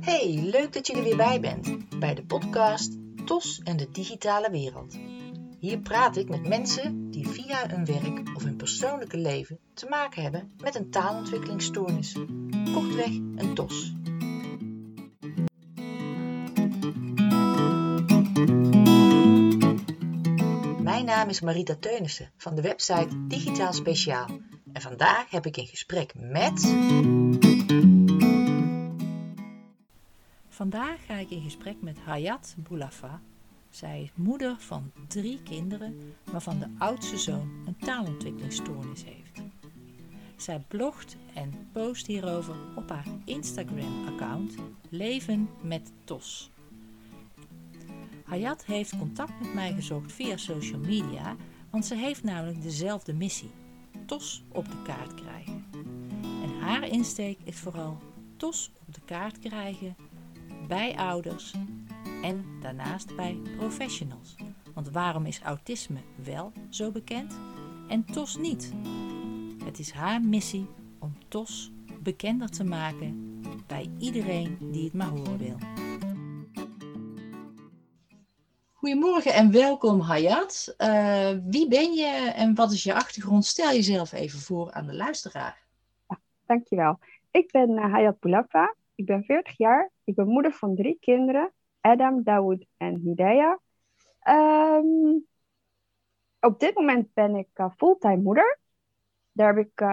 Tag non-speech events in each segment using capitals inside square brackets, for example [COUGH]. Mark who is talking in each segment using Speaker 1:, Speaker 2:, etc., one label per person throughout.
Speaker 1: Hey, leuk dat je er weer bij bent bij de podcast TOS en de digitale wereld. Hier praat ik met mensen die via hun werk of hun persoonlijke leven te maken hebben met een taalontwikkelingsstoornis. Kortweg een TOS. Mijn naam is Marita Teunissen van de website Digitaal Speciaal. En vandaag heb ik een gesprek met. Vandaag ga ik in gesprek met Hayat Boulafa. Zij is moeder van drie kinderen, waarvan de oudste zoon een taalontwikkelingsstoornis heeft. Zij blogt en post hierover op haar Instagram-account Leven met TOS. Hayat heeft contact met mij gezocht via social media, want ze heeft namelijk dezelfde missie: TOS op de kaart krijgen. En haar insteek is vooral TOS op de kaart krijgen bij ouders en daarnaast bij professionals. Want waarom is autisme wel zo bekend en TOS niet? Het is haar missie om TOS bekender te maken bij iedereen die het maar horen wil. Goedemorgen en welkom Hayat. Uh, wie ben je en wat is je achtergrond? Stel jezelf even voor aan de luisteraar.
Speaker 2: Ja, dankjewel. Ik ben uh, Hayat Boulafa. Ik ben 40 jaar. Ik ben moeder van drie kinderen. Adam, Dawood en Hidayah. Um, op dit moment ben ik uh, fulltime moeder. Daar heb ik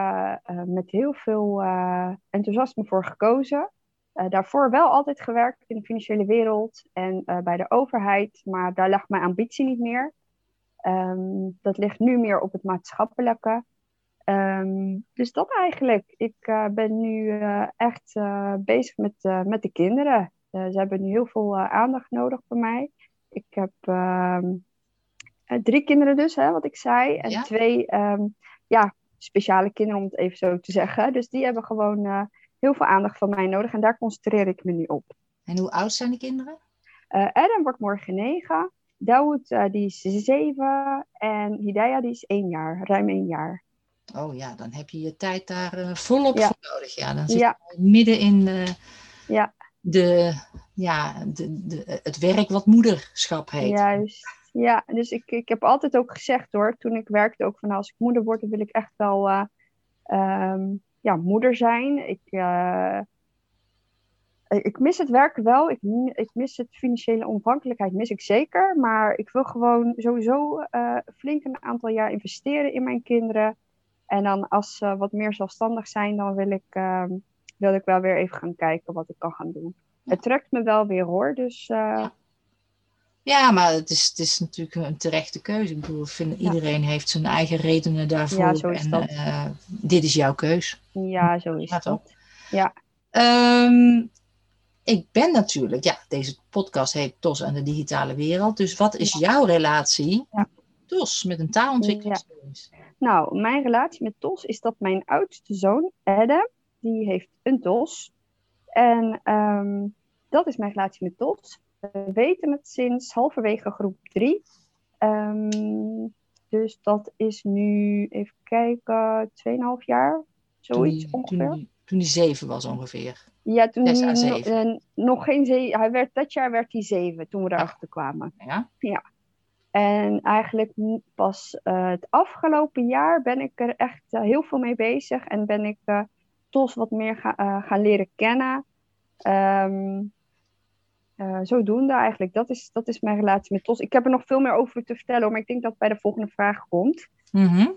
Speaker 2: met heel veel enthousiasme voor gekozen. Uh, daarvoor wel altijd gewerkt in de financiële wereld en uh, bij de overheid, maar daar lag mijn ambitie niet meer. Um, dat ligt nu meer op het maatschappelijke. Um, dus dat eigenlijk. Ik uh, ben nu echt bezig met, met de kinderen. ze hebben nu heel veel aandacht nodig voor mij. Ik heb um, drie kinderen dus, hè, wat ik zei. En
Speaker 1: Ja.
Speaker 2: twee ja, speciale kinderen, om het even zo te zeggen. Dus die hebben gewoon heel veel aandacht van mij nodig en daar concentreer ik me nu op.
Speaker 1: En hoe oud zijn de kinderen?
Speaker 2: Uh, Adam wordt morgen negen, Dawood uh, die is zeven en Hidayah die is één jaar, ruim één jaar.
Speaker 1: Oh ja, dan heb je je tijd daar uh, volop
Speaker 2: Ja.
Speaker 1: voor nodig. Ja, dan zit
Speaker 2: Ja.
Speaker 1: je midden in de,
Speaker 2: Ja.
Speaker 1: de, ja, de, de, het werk wat moederschap heet.
Speaker 2: Juist. Ja, dus ik, ik heb altijd ook gezegd hoor, toen ik werkte ook van als ik moeder word, dan wil ik echt wel eh, ehm, ja, moeder zijn. Ik, eh, ik mis het werk wel. Ik, mis het financiële onafhankelijkheid, mis ik zeker. Maar ik wil gewoon sowieso eh, flink een aantal jaar investeren in mijn kinderen. En dan als ze wat meer zelfstandig zijn, dan wil ik, ehm, wil ik wel weer even gaan kijken wat ik kan gaan doen. Het trekt me wel weer hoor, dus... eh.
Speaker 1: Ja, maar het is, het is natuurlijk een terechte keuze. Ik bedoel, vind, iedereen heeft zijn eigen redenen daarvoor.
Speaker 2: Ja, zo is
Speaker 1: en
Speaker 2: dat.
Speaker 1: eh, dit is jouw keus.
Speaker 2: Ja, zo is
Speaker 1: toch?
Speaker 2: dat. Ja,
Speaker 1: Ehm, ik ben natuurlijk, ja, deze podcast heet TOS en de digitale wereld. Dus wat is jouw relatie. TOS met een taalontwikkelingsstoornis?
Speaker 2: nou, mijn relatie met TOS is dat mijn oudste zoon, Adam, die heeft een TOS. En ehm, dat is mijn relatie met TOS. We weten het sinds halverwege groep 3. dus dat is nu, even kijken, 2,5 jaar, zoiets
Speaker 1: toen,
Speaker 2: ongeveer.
Speaker 1: Toen, die- toen die zeven was ongeveer.
Speaker 2: ja, toen hij no- eh, nog geen zeven, hij werd, dat jaar werd hij zeven toen we erachter kwamen.
Speaker 1: Ja?
Speaker 2: En eigenlijk pas eh, het afgelopen jaar ben ik er echt eh, heel veel mee bezig en ben ik TOS wat meer ga, gaan leren kennen. Ehm, eh, zodoende eigenlijk, dat is, dat is mijn relatie met TOS. Ik heb er nog veel meer over te vertellen, maar ik denk dat het bij de volgende vraag komt.
Speaker 1: Mhm.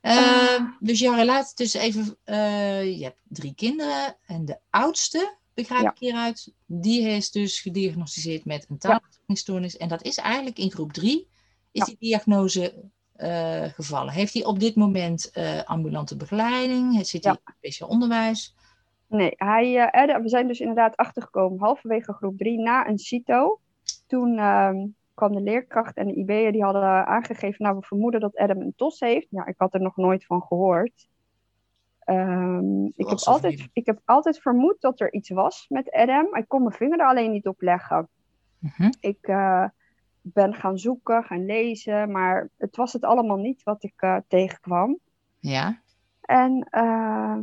Speaker 1: Eh,
Speaker 2: Ah.
Speaker 1: dus jouw relatie, dus even, eh, je hebt drie kinderen en de oudste, begrijp
Speaker 2: Ja.
Speaker 1: ik hieruit, die is dus gediagnosticeerd met een taalontwikkelingsstoornis. En dat is eigenlijk in groep drie, is
Speaker 2: Ja.
Speaker 1: die diagnose eh, gevallen. Heeft hij op dit moment eh, ambulante begeleiding? Zit hij in speciaal onderwijs?
Speaker 2: Nee, hij, eh, Adam- we zijn dus inderdaad achtergekomen halverwege groep 3 na een CITO. Toen ehm, kwam de leerkracht en de IB'er die hadden aangegeven, nou we vermoeden dat Adam een TOS heeft. Ja, ik had er nog nooit van gehoord. Ehm, ik, heb altijd, ik heb altijd vermoed dat er iets was met Adam. Ik kon mijn vinger er alleen niet op leggen.
Speaker 1: Mhm.
Speaker 2: Ik eh, ben gaan zoeken, gaan lezen, maar het was het allemaal niet wat ik eh, tegenkwam.
Speaker 1: Ja,
Speaker 2: En uh,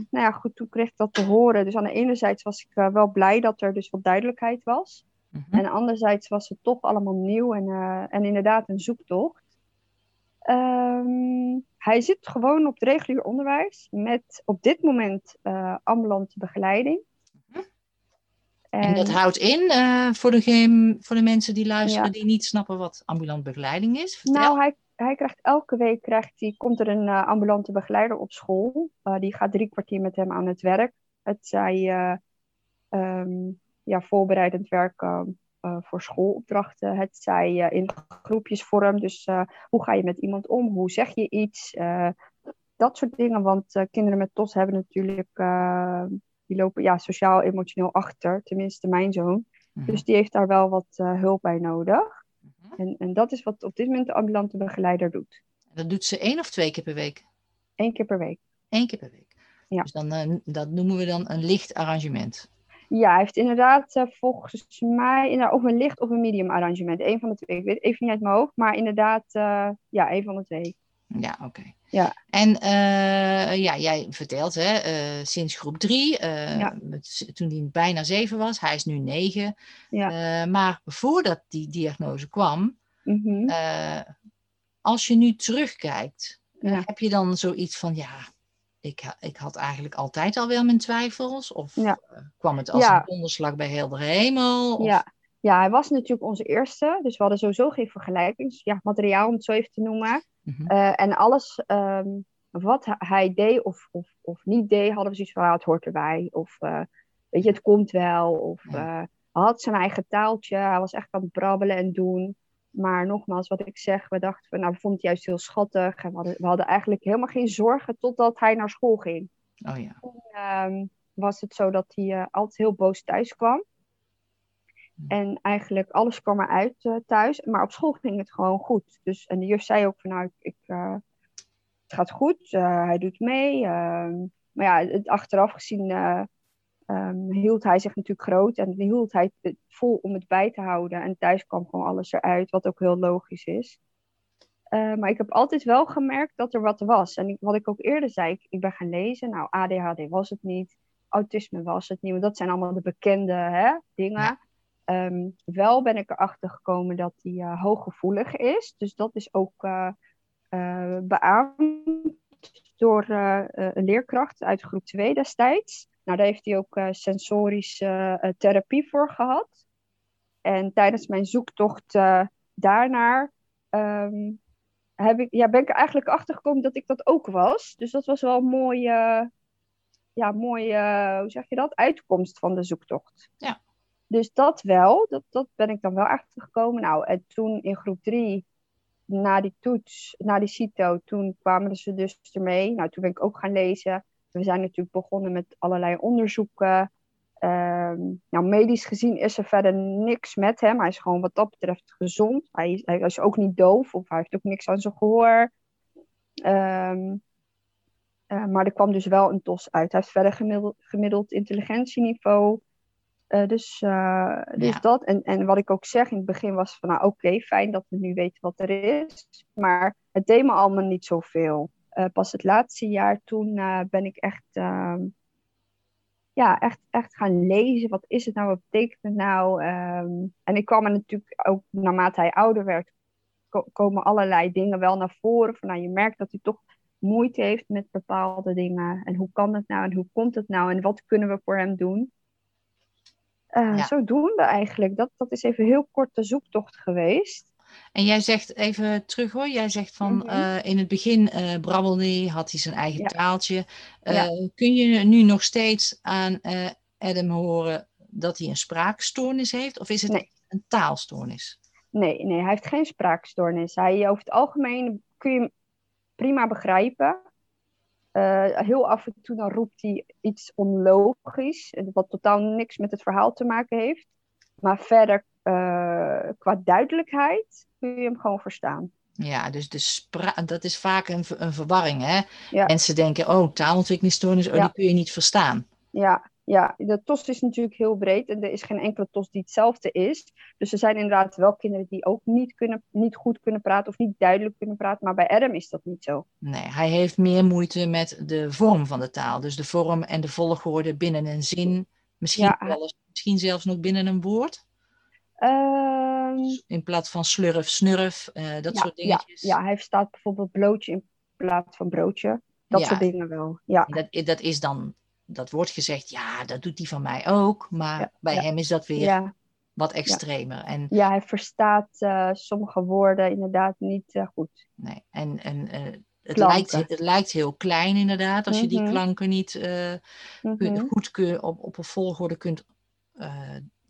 Speaker 2: nou ja, goed, toen kreeg ik dat te horen. Dus aan de ene zijde was ik uh, wel blij dat er dus wat duidelijkheid was. Mm -hmm. En anderzijds was het toch allemaal nieuw en, uh, en inderdaad een zoektocht. Um, hij zit gewoon op het regulier onderwijs met op dit moment ambulante begeleiding.
Speaker 1: En, en, dat houdt in, voor, de, voor de mensen die luisteren, ja. die niet snappen wat ambulant begeleiding is.
Speaker 2: Vertel. Nou, hij, hij krijgt elke week krijgt hij, komt er een uh, ambulante begeleider op school. Uh, die gaat drie kwartier met hem aan het werk. Het zij um, ja, voorbereidend werk voor schoolopdrachten. Het zij in groepjesvorm. Dus hoe ga je met iemand om? Hoe zeg je iets? dat soort dingen. Want kinderen met TOS hebben natuurlijk die lopen ja, sociaal-emotioneel achter, tenminste mijn zoon. Mm-hmm. Dus die heeft daar wel wat hulp bij nodig. En, en dat is wat op dit moment de ambulante begeleider doet.
Speaker 1: Dat doet ze één of twee keer per week?
Speaker 2: Eén keer per week.
Speaker 1: Eén keer per week. Ja. Dus dan, uh, dat noemen we dan een licht arrangement.
Speaker 2: Ja, hij heeft inderdaad uh, volgens mij inderdaad, of een licht of een medium arrangement. Eén van de twee. Ik weet even niet uit mijn hoofd, maar inderdaad, ja, één van de twee.
Speaker 1: Ja, oké. Ja. En uh, ja, jij vertelt, hè, uh, sinds groep drie, uh, ja. toen hij bijna zeven was, hij is nu negen. Ja. maar voordat die diagnose kwam, mm -hmm. als je nu terugkijkt, ja. heb je dan zoiets van, ja, ik, ik had eigenlijk altijd al wel mijn twijfels? Of kwam het als een donderslag bij heel de hemel? Of...
Speaker 2: Ja. ja, hij was natuurlijk onze eerste, dus we hadden sowieso geen vergelijkingsmateriaal, om het zo even te noemen. Mm-hmm. Uh, en alles um, wat hij deed of, of, of niet deed, hadden we zoiets van, ah, het hoort erbij. Of uh, weet je, het komt wel. Of uh, hij had zijn eigen taaltje. Hij was echt aan het brabbelen en doen. Maar nogmaals, wat ik zeg, we dachten, van, nou, we vonden het juist heel schattig. En we hadden, we hadden eigenlijk helemaal geen zorgen totdat hij naar school ging.
Speaker 1: Oh ja.
Speaker 2: En, um, was het zo dat hij altijd heel boos thuis kwam. En eigenlijk alles kwam eruit uh, thuis. Maar op school ging het gewoon goed. Dus, en de juf zei ook van nou, ik, uh, het gaat goed. Uh, hij doet mee. Ehm, maar ja, het, achteraf gezien um, hield hij zich natuurlijk groot. En hield hij het vol om het bij te houden. En thuis kwam gewoon alles eruit. Wat ook heel logisch is. maar ik heb altijd wel gemerkt dat er wat was. En wat ik ook eerder zei, ik, ik ben gaan lezen. Nou, ADHD was het niet. Autisme was het niet. Want dat zijn allemaal de bekende hè, dingen. Ja. Um, wel ben ik erachter gekomen dat hij uh, hooggevoelig is. Dus dat is ook uh, beaamd door een leerkracht uit groep 2 destijds. Nou, daar heeft hij ook sensorische therapie voor gehad. En tijdens mijn zoektocht daarnaar um, heb ik, ja, ben ik er eigenlijk achter gekomen dat ik dat ook was. Dus dat was wel een mooie, ja, mooie hoe zeg je dat, uitkomst van de zoektocht.
Speaker 1: Ja.
Speaker 2: Dus dat wel, dat, dat ben ik dan wel achtergekomen. Nou, en toen in groep drie, na die toets, na die CITO, toen kwamen ze dus ermee. Nou, toen ben ik ook gaan lezen. We zijn natuurlijk begonnen met allerlei onderzoeken. Um, nou, medisch gezien is er verder niks met hem. Hij is gewoon wat dat betreft gezond. Hij is, hij is ook niet doof of hij heeft ook niks aan zijn gehoor. Um, uh, maar er kwam dus wel een TOS uit. Hij heeft verder gemiddeld intelligentieniveau. Uh, dus uh, dus ja. dat. En, en wat ik ook zeg in het begin was van, nou oké, okay, fijn dat we nu weten wat er is. Maar het deed me allemaal niet zoveel. Uh, pas het laatste jaar toen ben ik echt, ehm, ja, echt, echt gaan lezen. Wat is het nou? Wat betekent het nou? Um, en ik kwam er natuurlijk ook, naarmate hij ouder werd, ko komen allerlei dingen wel naar voren. Van, nou, je merkt dat hij toch moeite heeft met bepaalde dingen. En hoe kan het nou? En hoe komt het nou? En wat kunnen we voor hem doen? Uh, ja. Zodoende eigenlijk. Dat, dat is even heel kort de zoektocht geweest.
Speaker 1: En jij zegt even terug hoor, jij zegt van mm -hmm. uh, in het begin uh, brabbelde hij, had hij zijn eigen ja. taaltje. Ja. Kun je nu nog steeds aan Adam horen dat hij een spraakstoornis heeft? Of is het nee. een taalstoornis?
Speaker 2: Nee, nee, hij heeft geen spraakstoornis. Hij, over het algemeen kun je hem prima begrijpen. Uh, heel af en toe dan roept hij iets onlogisch, wat totaal niks met het verhaal te maken heeft. Maar verder, uh, qua duidelijkheid, kun je hem gewoon verstaan.
Speaker 1: Ja, dus de dat is vaak een, een verwarring. Hè? Ja. Mensen denken, oh, taalontwikkelingsstoornis, oh, ja. die kun je niet verstaan.
Speaker 2: Ja, Ja, de TOS is natuurlijk heel breed en er is geen enkele TOS die hetzelfde is. Dus er zijn inderdaad wel kinderen die ook niet, kunnen, niet goed kunnen praten of niet duidelijk kunnen praten, maar bij Adam is dat niet zo.
Speaker 1: Nee, hij heeft meer moeite met de vorm van de taal. Dus de vorm en de volgorde binnen een zin, misschien,
Speaker 2: Ja.
Speaker 1: wel eens- misschien zelfs nog binnen een woord.
Speaker 2: Ehm,
Speaker 1: In plaats van slurf, snurf, eh, dat
Speaker 2: ja,
Speaker 1: soort dingetjes.
Speaker 2: Ja, ja, hij staat bijvoorbeeld blootje in plaats van broodje. Dat
Speaker 1: Ja.
Speaker 2: soort dingen wel. Ja,
Speaker 1: Dat, dat is dan, dat wordt gezegd, ja, dat doet hij van mij ook. Maar
Speaker 2: Ja,
Speaker 1: bij
Speaker 2: ja.
Speaker 1: hem is dat weer
Speaker 2: ja,
Speaker 1: wat extremer. En,
Speaker 2: ja hij verstaat eh, sommige woorden inderdaad niet eh, goed.
Speaker 1: nee, en, en eh, het, lijkt, het lijkt heel klein inderdaad, als je die
Speaker 2: Mhm.
Speaker 1: klanken niet
Speaker 2: Mhm,
Speaker 1: goed kun, op, op een volgorde kunt,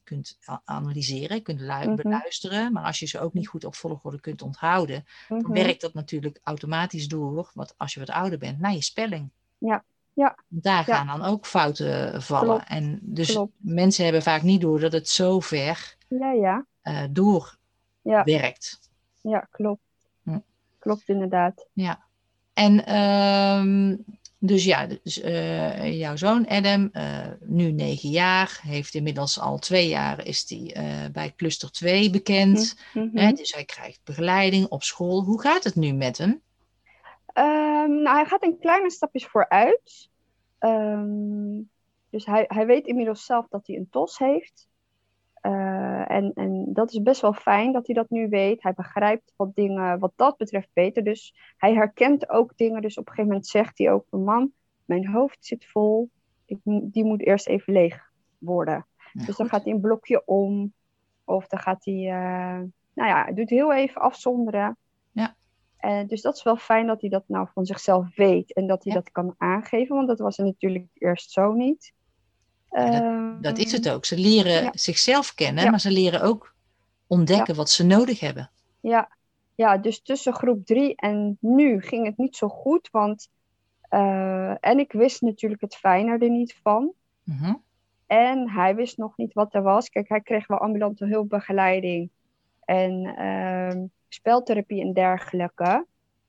Speaker 1: kunt analyseren, kunt lu-
Speaker 2: Mhm.
Speaker 1: beluisteren. Maar als je ze ook niet goed op volgorde kunt onthouden, dan werkt dat natuurlijk automatisch door, wat, als je wat ouder bent, naar je spelling.
Speaker 2: Ja, ja.
Speaker 1: Daar
Speaker 2: Ja.
Speaker 1: gaan dan ook fouten vallen.
Speaker 2: Klopt,
Speaker 1: En dus
Speaker 2: klopt.
Speaker 1: mensen hebben vaak niet door dat het zo ver
Speaker 2: Ja, ja,
Speaker 1: eh doorwerkt.
Speaker 2: ja, ja, klopt.
Speaker 1: Hm.
Speaker 2: Klopt inderdaad.
Speaker 1: Ja. En ehm, dus ja, dus, eh, jouw zoon Adam, eh, nu negen jaar, heeft inmiddels al twee jaar is eh, bij cluster 2 bekend. Hè, dus hij krijgt begeleiding op school. Hoe gaat het nu met hem?
Speaker 2: Ehm, nou, hij gaat in kleine stapjes vooruit. Ehm, dus hij, hij weet inmiddels zelf dat hij een TOS heeft. Eh, en, en dat is best wel fijn dat hij dat nu weet. Hij begrijpt wat dingen wat dat betreft beter. Dus hij herkent ook dingen. Dus op een gegeven moment zegt hij ook mam, mijn hoofd zit vol. Ik, die moet eerst even leeg worden. Dus dan
Speaker 1: goed.
Speaker 2: gaat hij een blokje om. Of dan gaat hij, eh, nou ja, doet heel even afzonderen. En dus dat is wel fijn dat hij dat nou van zichzelf weet. En dat hij
Speaker 1: Ja.
Speaker 2: dat kan aangeven. Want dat was er natuurlijk eerst zo niet.
Speaker 1: Ja, Dat is
Speaker 2: Ehm,
Speaker 1: het ook. Ze leren
Speaker 2: ja.
Speaker 1: zichzelf kennen, maar ze leren ook ontdekken wat ze nodig hebben.
Speaker 2: Ja, ja, dus tussen groep drie en nu ging het niet zo goed. Want, eh, en ik wist natuurlijk het fijner er niet van.
Speaker 1: Mhm.
Speaker 2: En hij wist nog niet wat er was. Kijk, hij kreeg wel ambulante hulpbegeleiding en ehm, speltherapie en dergelijke.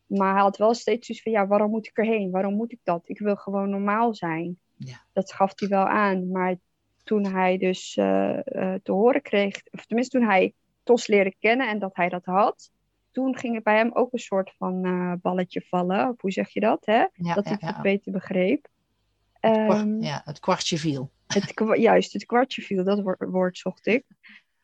Speaker 2: Maar hij had wel steeds zoiets van, ja, waarom moet ik erheen? Waarom moet ik dat? Ik wil gewoon normaal zijn.
Speaker 1: Ja.
Speaker 2: Dat gaf hij wel aan. Maar toen hij dus eh, eh, te horen kreeg, of tenminste toen hij TOS leerde kennen en dat hij dat had, toen ging het bij hem ook een soort van eh, balletje vallen. Of hoe zeg je dat, hè?
Speaker 1: Ja,
Speaker 2: dat
Speaker 1: ja,
Speaker 2: hij het beter begreep.
Speaker 1: Het kwart-
Speaker 2: Ehm,
Speaker 1: ja, het kwartje viel.
Speaker 2: het, juist, het kwartje viel, dat woord, woord zocht ik.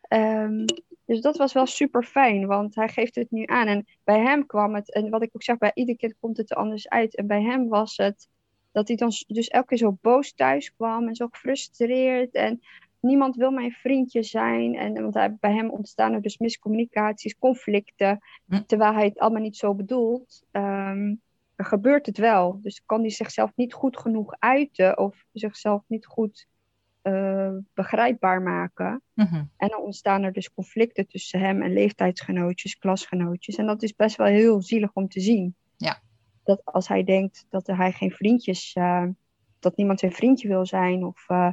Speaker 2: Ehm, dus dat was wel super fijn, want hij geeft het nu aan. En bij hem kwam het, en wat ik ook zeg, bij ieder kind komt het er anders uit. En bij hem was het dat hij dan dus elke keer zo boos thuis kwam en zo gefrustreerd. En niemand wil mijn vriendje zijn. En want hij, bij hem ontstaan er dus miscommunicaties, conflicten.
Speaker 1: Hm.
Speaker 2: Terwijl hij het allemaal niet zo bedoelt. Ehm, gebeurt het wel. Dus kan hij zichzelf niet goed genoeg uiten of zichzelf niet goed eh, begrijpbaar maken.
Speaker 1: Mhm.
Speaker 2: En dan ontstaan er dus conflicten tussen hem en leeftijdsgenootjes, klasgenootjes. En dat is best wel heel zielig om te zien.
Speaker 1: Ja.
Speaker 2: Dat als hij denkt dat hij geen vriendjes, eh, dat niemand zijn vriendje wil zijn. Of, eh,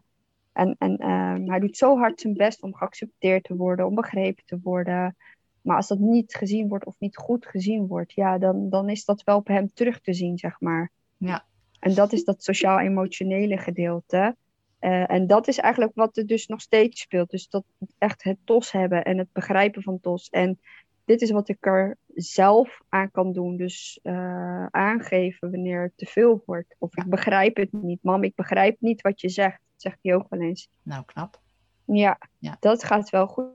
Speaker 2: en en ehm, hij doet zo hard zijn best om geaccepteerd te worden, om begrepen te worden. Maar als dat niet gezien wordt of niet goed gezien wordt, ja, dan, dan is dat wel op hem terug te zien, zeg maar.
Speaker 1: Ja.
Speaker 2: En dat is dat sociaal-emotionele gedeelte. Eh, en dat is eigenlijk wat er dus nog steeds speelt. Dus dat echt het TOS hebben en het begrijpen van TOS. En dit is wat ik er zelf aan kan doen. Dus eh, aangeven wanneer het te veel wordt. Of ik begrijp het niet. Mam, ik begrijp niet wat je zegt. Dat zegt hij ook wel eens.
Speaker 1: Nou, knap.
Speaker 2: Ja,
Speaker 1: Ja.
Speaker 2: dat gaat wel goed.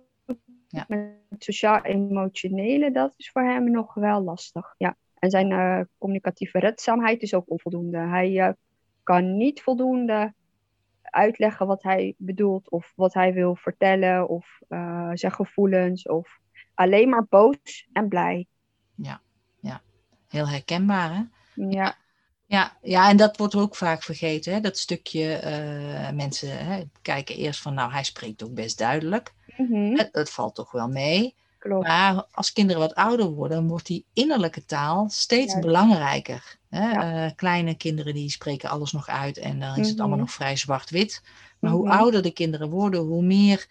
Speaker 1: Ja.
Speaker 2: Het sociaal-emotionele, dat is voor hem nog wel lastig. Ja. En zijn eh, communicatieve redzaamheid is ook onvoldoende. Hij kan niet voldoende uitleggen wat hij bedoelt of wat hij wil vertellen of eh, zijn gevoelens of alleen maar boos en blij.
Speaker 1: Heel herkenbaar, hè?
Speaker 2: Ja,
Speaker 1: Ja, ja, en dat wordt ook vaak vergeten. Hè? Dat stukje eh, mensen hè, kijken eerst van, nou, hij spreekt ook best duidelijk.
Speaker 2: Mhm,
Speaker 1: Dat, dat valt toch wel mee.
Speaker 2: Klopt.
Speaker 1: Maar als kinderen wat ouder worden, dan wordt die innerlijke taal steeds belangrijker. Hè?
Speaker 2: Ja.
Speaker 1: Eh, kleine kinderen die spreken alles nog uit en dan is het allemaal
Speaker 2: Mhm.
Speaker 1: nog vrij zwart-wit. Maar hoe
Speaker 2: Mhm.
Speaker 1: ouder de kinderen worden, hoe meer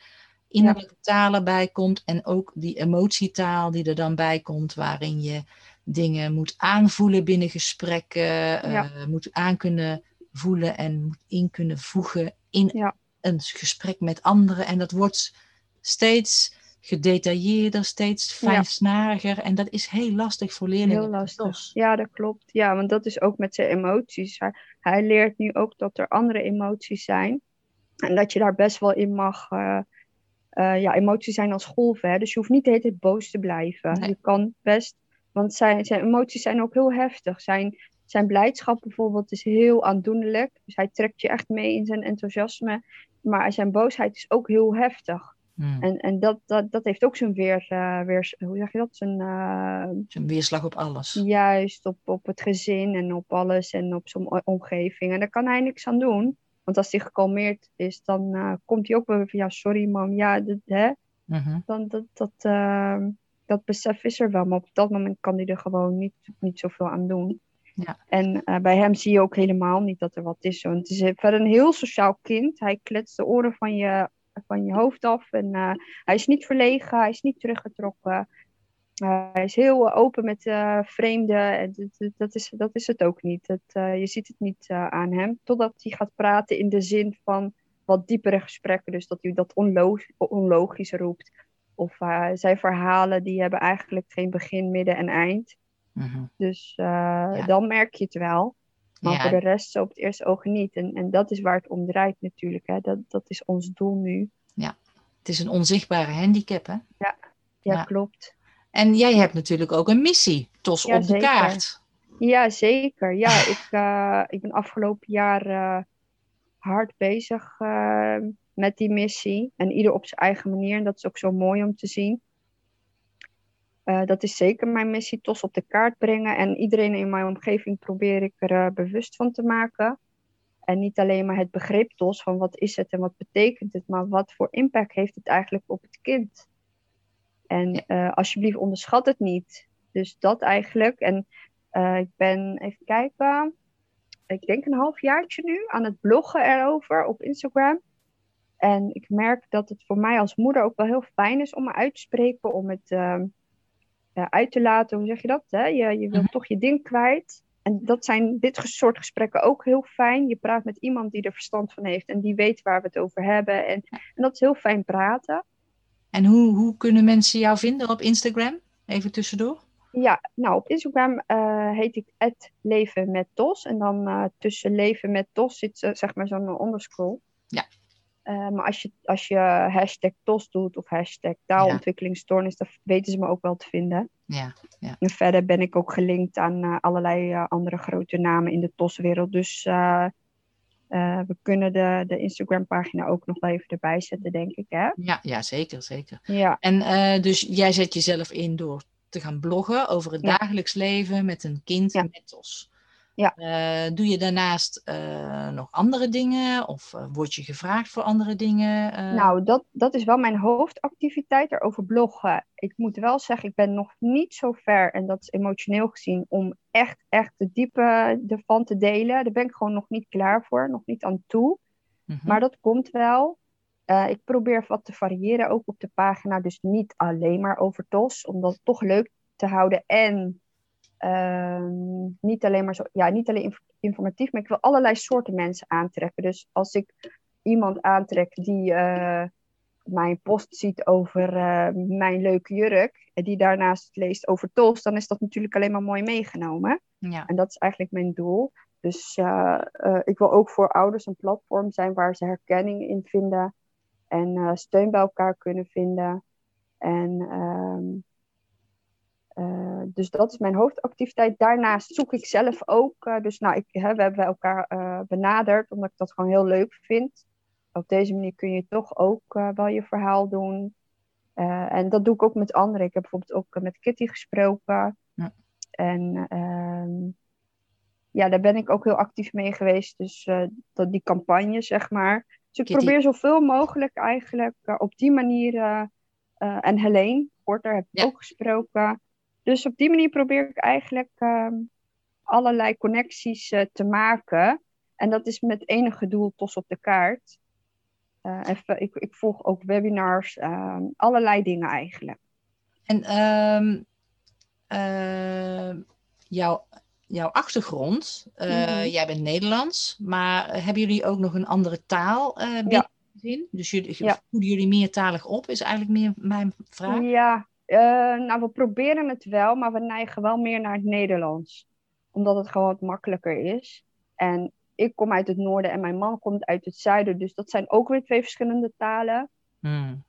Speaker 1: innerlijke taal erbij komt. En ook die emotietaal die er dan bij komt, waarin je dingen moet aanvoelen binnen gesprekken, eh, moet aan kunnen voelen en moet in kunnen voegen in een gesprek met anderen. En dat wordt steeds gedetailleerder, steeds
Speaker 2: Ja.
Speaker 1: fijnsnariger. En dat is heel lastig voor leerlingen.
Speaker 2: Heel lastig. Ja, dat klopt. Ja, want dat is ook met zijn emoties. Hij, hij leert nu ook dat er andere emoties zijn. En dat je daar best wel in mag. eh, eh, ja, emoties zijn als golven. Hè? Dus je hoeft niet de hele tijd boos te blijven.
Speaker 1: Nee.
Speaker 2: Je kan best. Want zijn, zijn emoties zijn ook heel heftig. Zijn, zijn blijdschap bijvoorbeeld is heel aandoenlijk. Dus hij trekt je echt mee in zijn enthousiasme. Maar zijn boosheid is ook heel heftig.
Speaker 1: Hmm.
Speaker 2: En, en dat, dat, dat heeft ook zijn weer, eh, weer hoe zeg je dat? Zijn,
Speaker 1: een weerslag op alles.
Speaker 2: Juist op, op het gezin en op alles en op zijn o- omgeving. En daar kan hij niks aan doen. Want als hij gekalmeerd is, dan eh, komt hij ook wel weer van ja, sorry mam, ja, dit, hè?
Speaker 1: Mhm.
Speaker 2: Dan, dat, dat, eh, dat besef is er wel. Maar op dat moment kan hij er gewoon niet, niet zoveel aan doen.
Speaker 1: Ja.
Speaker 2: En bij hem zie je ook helemaal niet dat er wat is. Want het is verder een heel sociaal kind. Hij kletst de oren van je, van je hoofd af. En eh, hij is niet verlegen, hij is niet teruggetrokken. Uh, hij is heel open met vreemden. En dat, dat, is, dat is het ook niet. Het, je ziet het niet aan hem. Totdat hij gaat praten in de zin van wat diepere gesprekken. Dus dat hij dat onlog onlogisch roept. Of zijn verhalen die hebben eigenlijk geen begin, midden en eind.
Speaker 1: Mm -hmm.
Speaker 2: Dus ja. dan merk je het wel. Maar ja. voor de rest zo op het eerste oog niet. En, en dat is waar het om draait natuurlijk. Hè. Dat, dat is ons doel nu.
Speaker 1: Ja, het is een onzichtbare handicap hè?
Speaker 2: Ja, ja, klopt.
Speaker 1: En jij hebt natuurlijk ook een missie, TOS
Speaker 2: ja,
Speaker 1: op de
Speaker 2: zeker.
Speaker 1: kaart.
Speaker 2: Ja, zeker. Ja, [LAUGHS] ik, uh, ik ben afgelopen jaar uh, hard bezig uh, met die missie. En ieder op zijn eigen manier. En dat is ook zo mooi om te zien. Uh, dat is zeker mijn missie, TOS op de kaart brengen. En iedereen in mijn omgeving probeer ik er uh, bewust van te maken. En niet alleen maar het begrip TOS van wat is het en wat betekent het, maar wat voor impact heeft het eigenlijk op het kind. En uh, alsjeblieft onderschat het niet. Dus dat eigenlijk. En ik ben, even kijken, ik denk een halfjaartje nu aan het bloggen erover op Instagram. En ik merk dat het voor mij als moeder ook wel heel fijn is om me uit te spreken, om het uh, uit te laten. Hoe zeg je dat? Hè? Je, je wilt toch je ding kwijt. En dat zijn dit soort gesprekken ook heel fijn. Je praat met iemand die er verstand van heeft en die weet waar we het over hebben. En, en dat is heel fijn praten.
Speaker 1: En hoe, hoe kunnen mensen jou vinden op Instagram? Even tussendoor.
Speaker 2: Ja, nou op Instagram uh, heet ik het leven met TOS. En dan uh, tussen leven met TOS zit uh, zeg maar zo'n onderscroll.
Speaker 1: Ja.
Speaker 2: Maar als je, als je hashtag TOS doet of hashtag taalontwikkelingsstoornis, dan weten ze me ook wel te vinden.
Speaker 1: Ja, ja.
Speaker 2: En verder ben ik ook gelinkt aan allerlei andere grote namen in de TOS-wereld. Dus we kunnen de, de Instagram-pagina ook nog wel even erbij zetten, denk ik. Hè?
Speaker 1: Ja, ja, zeker, zeker.
Speaker 2: Ja.
Speaker 1: En dus jij zet jezelf in door te gaan bloggen over het
Speaker 2: Ja.
Speaker 1: dagelijks leven met een kind
Speaker 2: Ja.
Speaker 1: met TOS.
Speaker 2: Ja.
Speaker 1: Eh, doe je daarnaast eh, nog andere dingen of uh, word je gevraagd voor andere dingen?
Speaker 2: Nou, dat, dat is wel mijn hoofdactiviteit erover bloggen. Ik moet wel zeggen, ik ben nog niet zo ver, en dat is emotioneel gezien, om echt, echt de diepe ervan te delen. Daar ben ik gewoon nog niet klaar voor, nog niet aan toe.
Speaker 1: Mhm.
Speaker 2: Maar dat komt wel. Ik probeer wat te variëren, ook op de pagina. Dus niet alleen maar over TOS, om dat toch leuk te houden. En uh, niet alleen maar zo, ja, niet alleen inf informatief, maar ik wil allerlei soorten mensen aantrekken. Dus als ik iemand aantrek die uh, mijn post ziet over mijn leuke jurk, en die daarnaast leest over TOS, dan is dat natuurlijk alleen maar mooi meegenomen.
Speaker 1: Ja.
Speaker 2: En dat is eigenlijk mijn doel. Dus uh, uh, ik wil ook voor ouders een platform zijn waar ze herkenning in vinden en steun bij elkaar kunnen vinden. En uh, dus dat is mijn hoofdactiviteit. Daarnaast zoek ik zelf ook. dus nou, ik, hè, we hebben elkaar uh, benaderd omdat ik dat gewoon heel leuk vind. Op deze manier kun je toch ook wel je verhaal doen. en dat doe ik ook met anderen. Ik heb bijvoorbeeld ook met Kitty gesproken.
Speaker 1: Ja.
Speaker 2: En ehm, ja, daar ben ik ook heel actief mee geweest. Dus dat die campagne, zeg maar. Dus ik
Speaker 1: Kitty.
Speaker 2: probeer zoveel mogelijk eigenlijk op die manier. En Helene Porter heb ik
Speaker 1: Ja.
Speaker 2: ook gesproken. Dus op die manier probeer ik eigenlijk ehm, allerlei connecties eh, te maken. En dat is met enige doel tos op de kaart. Eh, even, ik, ik volg ook webinars, ehm, allerlei dingen eigenlijk.
Speaker 1: En ehm, eh, jouw jouw achtergrond.
Speaker 2: Mhm.
Speaker 1: Jij bent Nederlands, maar hebben jullie ook nog een andere taal eh binnen
Speaker 2: Ja.
Speaker 1: Dus jullie,
Speaker 2: Ja.
Speaker 1: voeden jullie meertalig op, is eigenlijk meer mijn vraag.
Speaker 2: Ja, eh, nou we proberen het wel, maar we neigen wel meer naar het Nederlands. Omdat het gewoon wat makkelijker is. En ik kom uit het noorden en mijn man komt uit het zuiden. Dus dat zijn ook weer twee verschillende talen.
Speaker 1: Hmm.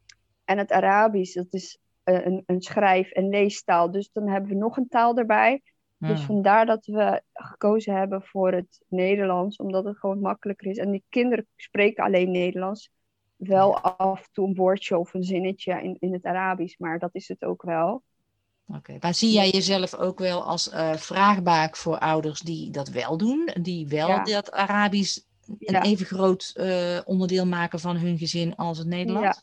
Speaker 2: En het Arabisch, dat is eh, een, een schrijf- en leestaal. Dus dan hebben we nog een taal erbij. Dus
Speaker 1: Hmm.
Speaker 2: vandaar dat we gekozen hebben voor het Nederlands, omdat het gewoon makkelijker is. En die kinderen spreken alleen Nederlands. Wel af en toe een woordje of een zinnetje in, in het Arabisch, maar dat is het ook wel.
Speaker 1: Oké, Maar zie jij jezelf ook wel als eh, vraagbaak voor ouders die dat wel doen? Die wel
Speaker 2: Ja.
Speaker 1: dat Arabisch een
Speaker 2: Ja.
Speaker 1: even groot eh, onderdeel maken van hun gezin als het Nederlands?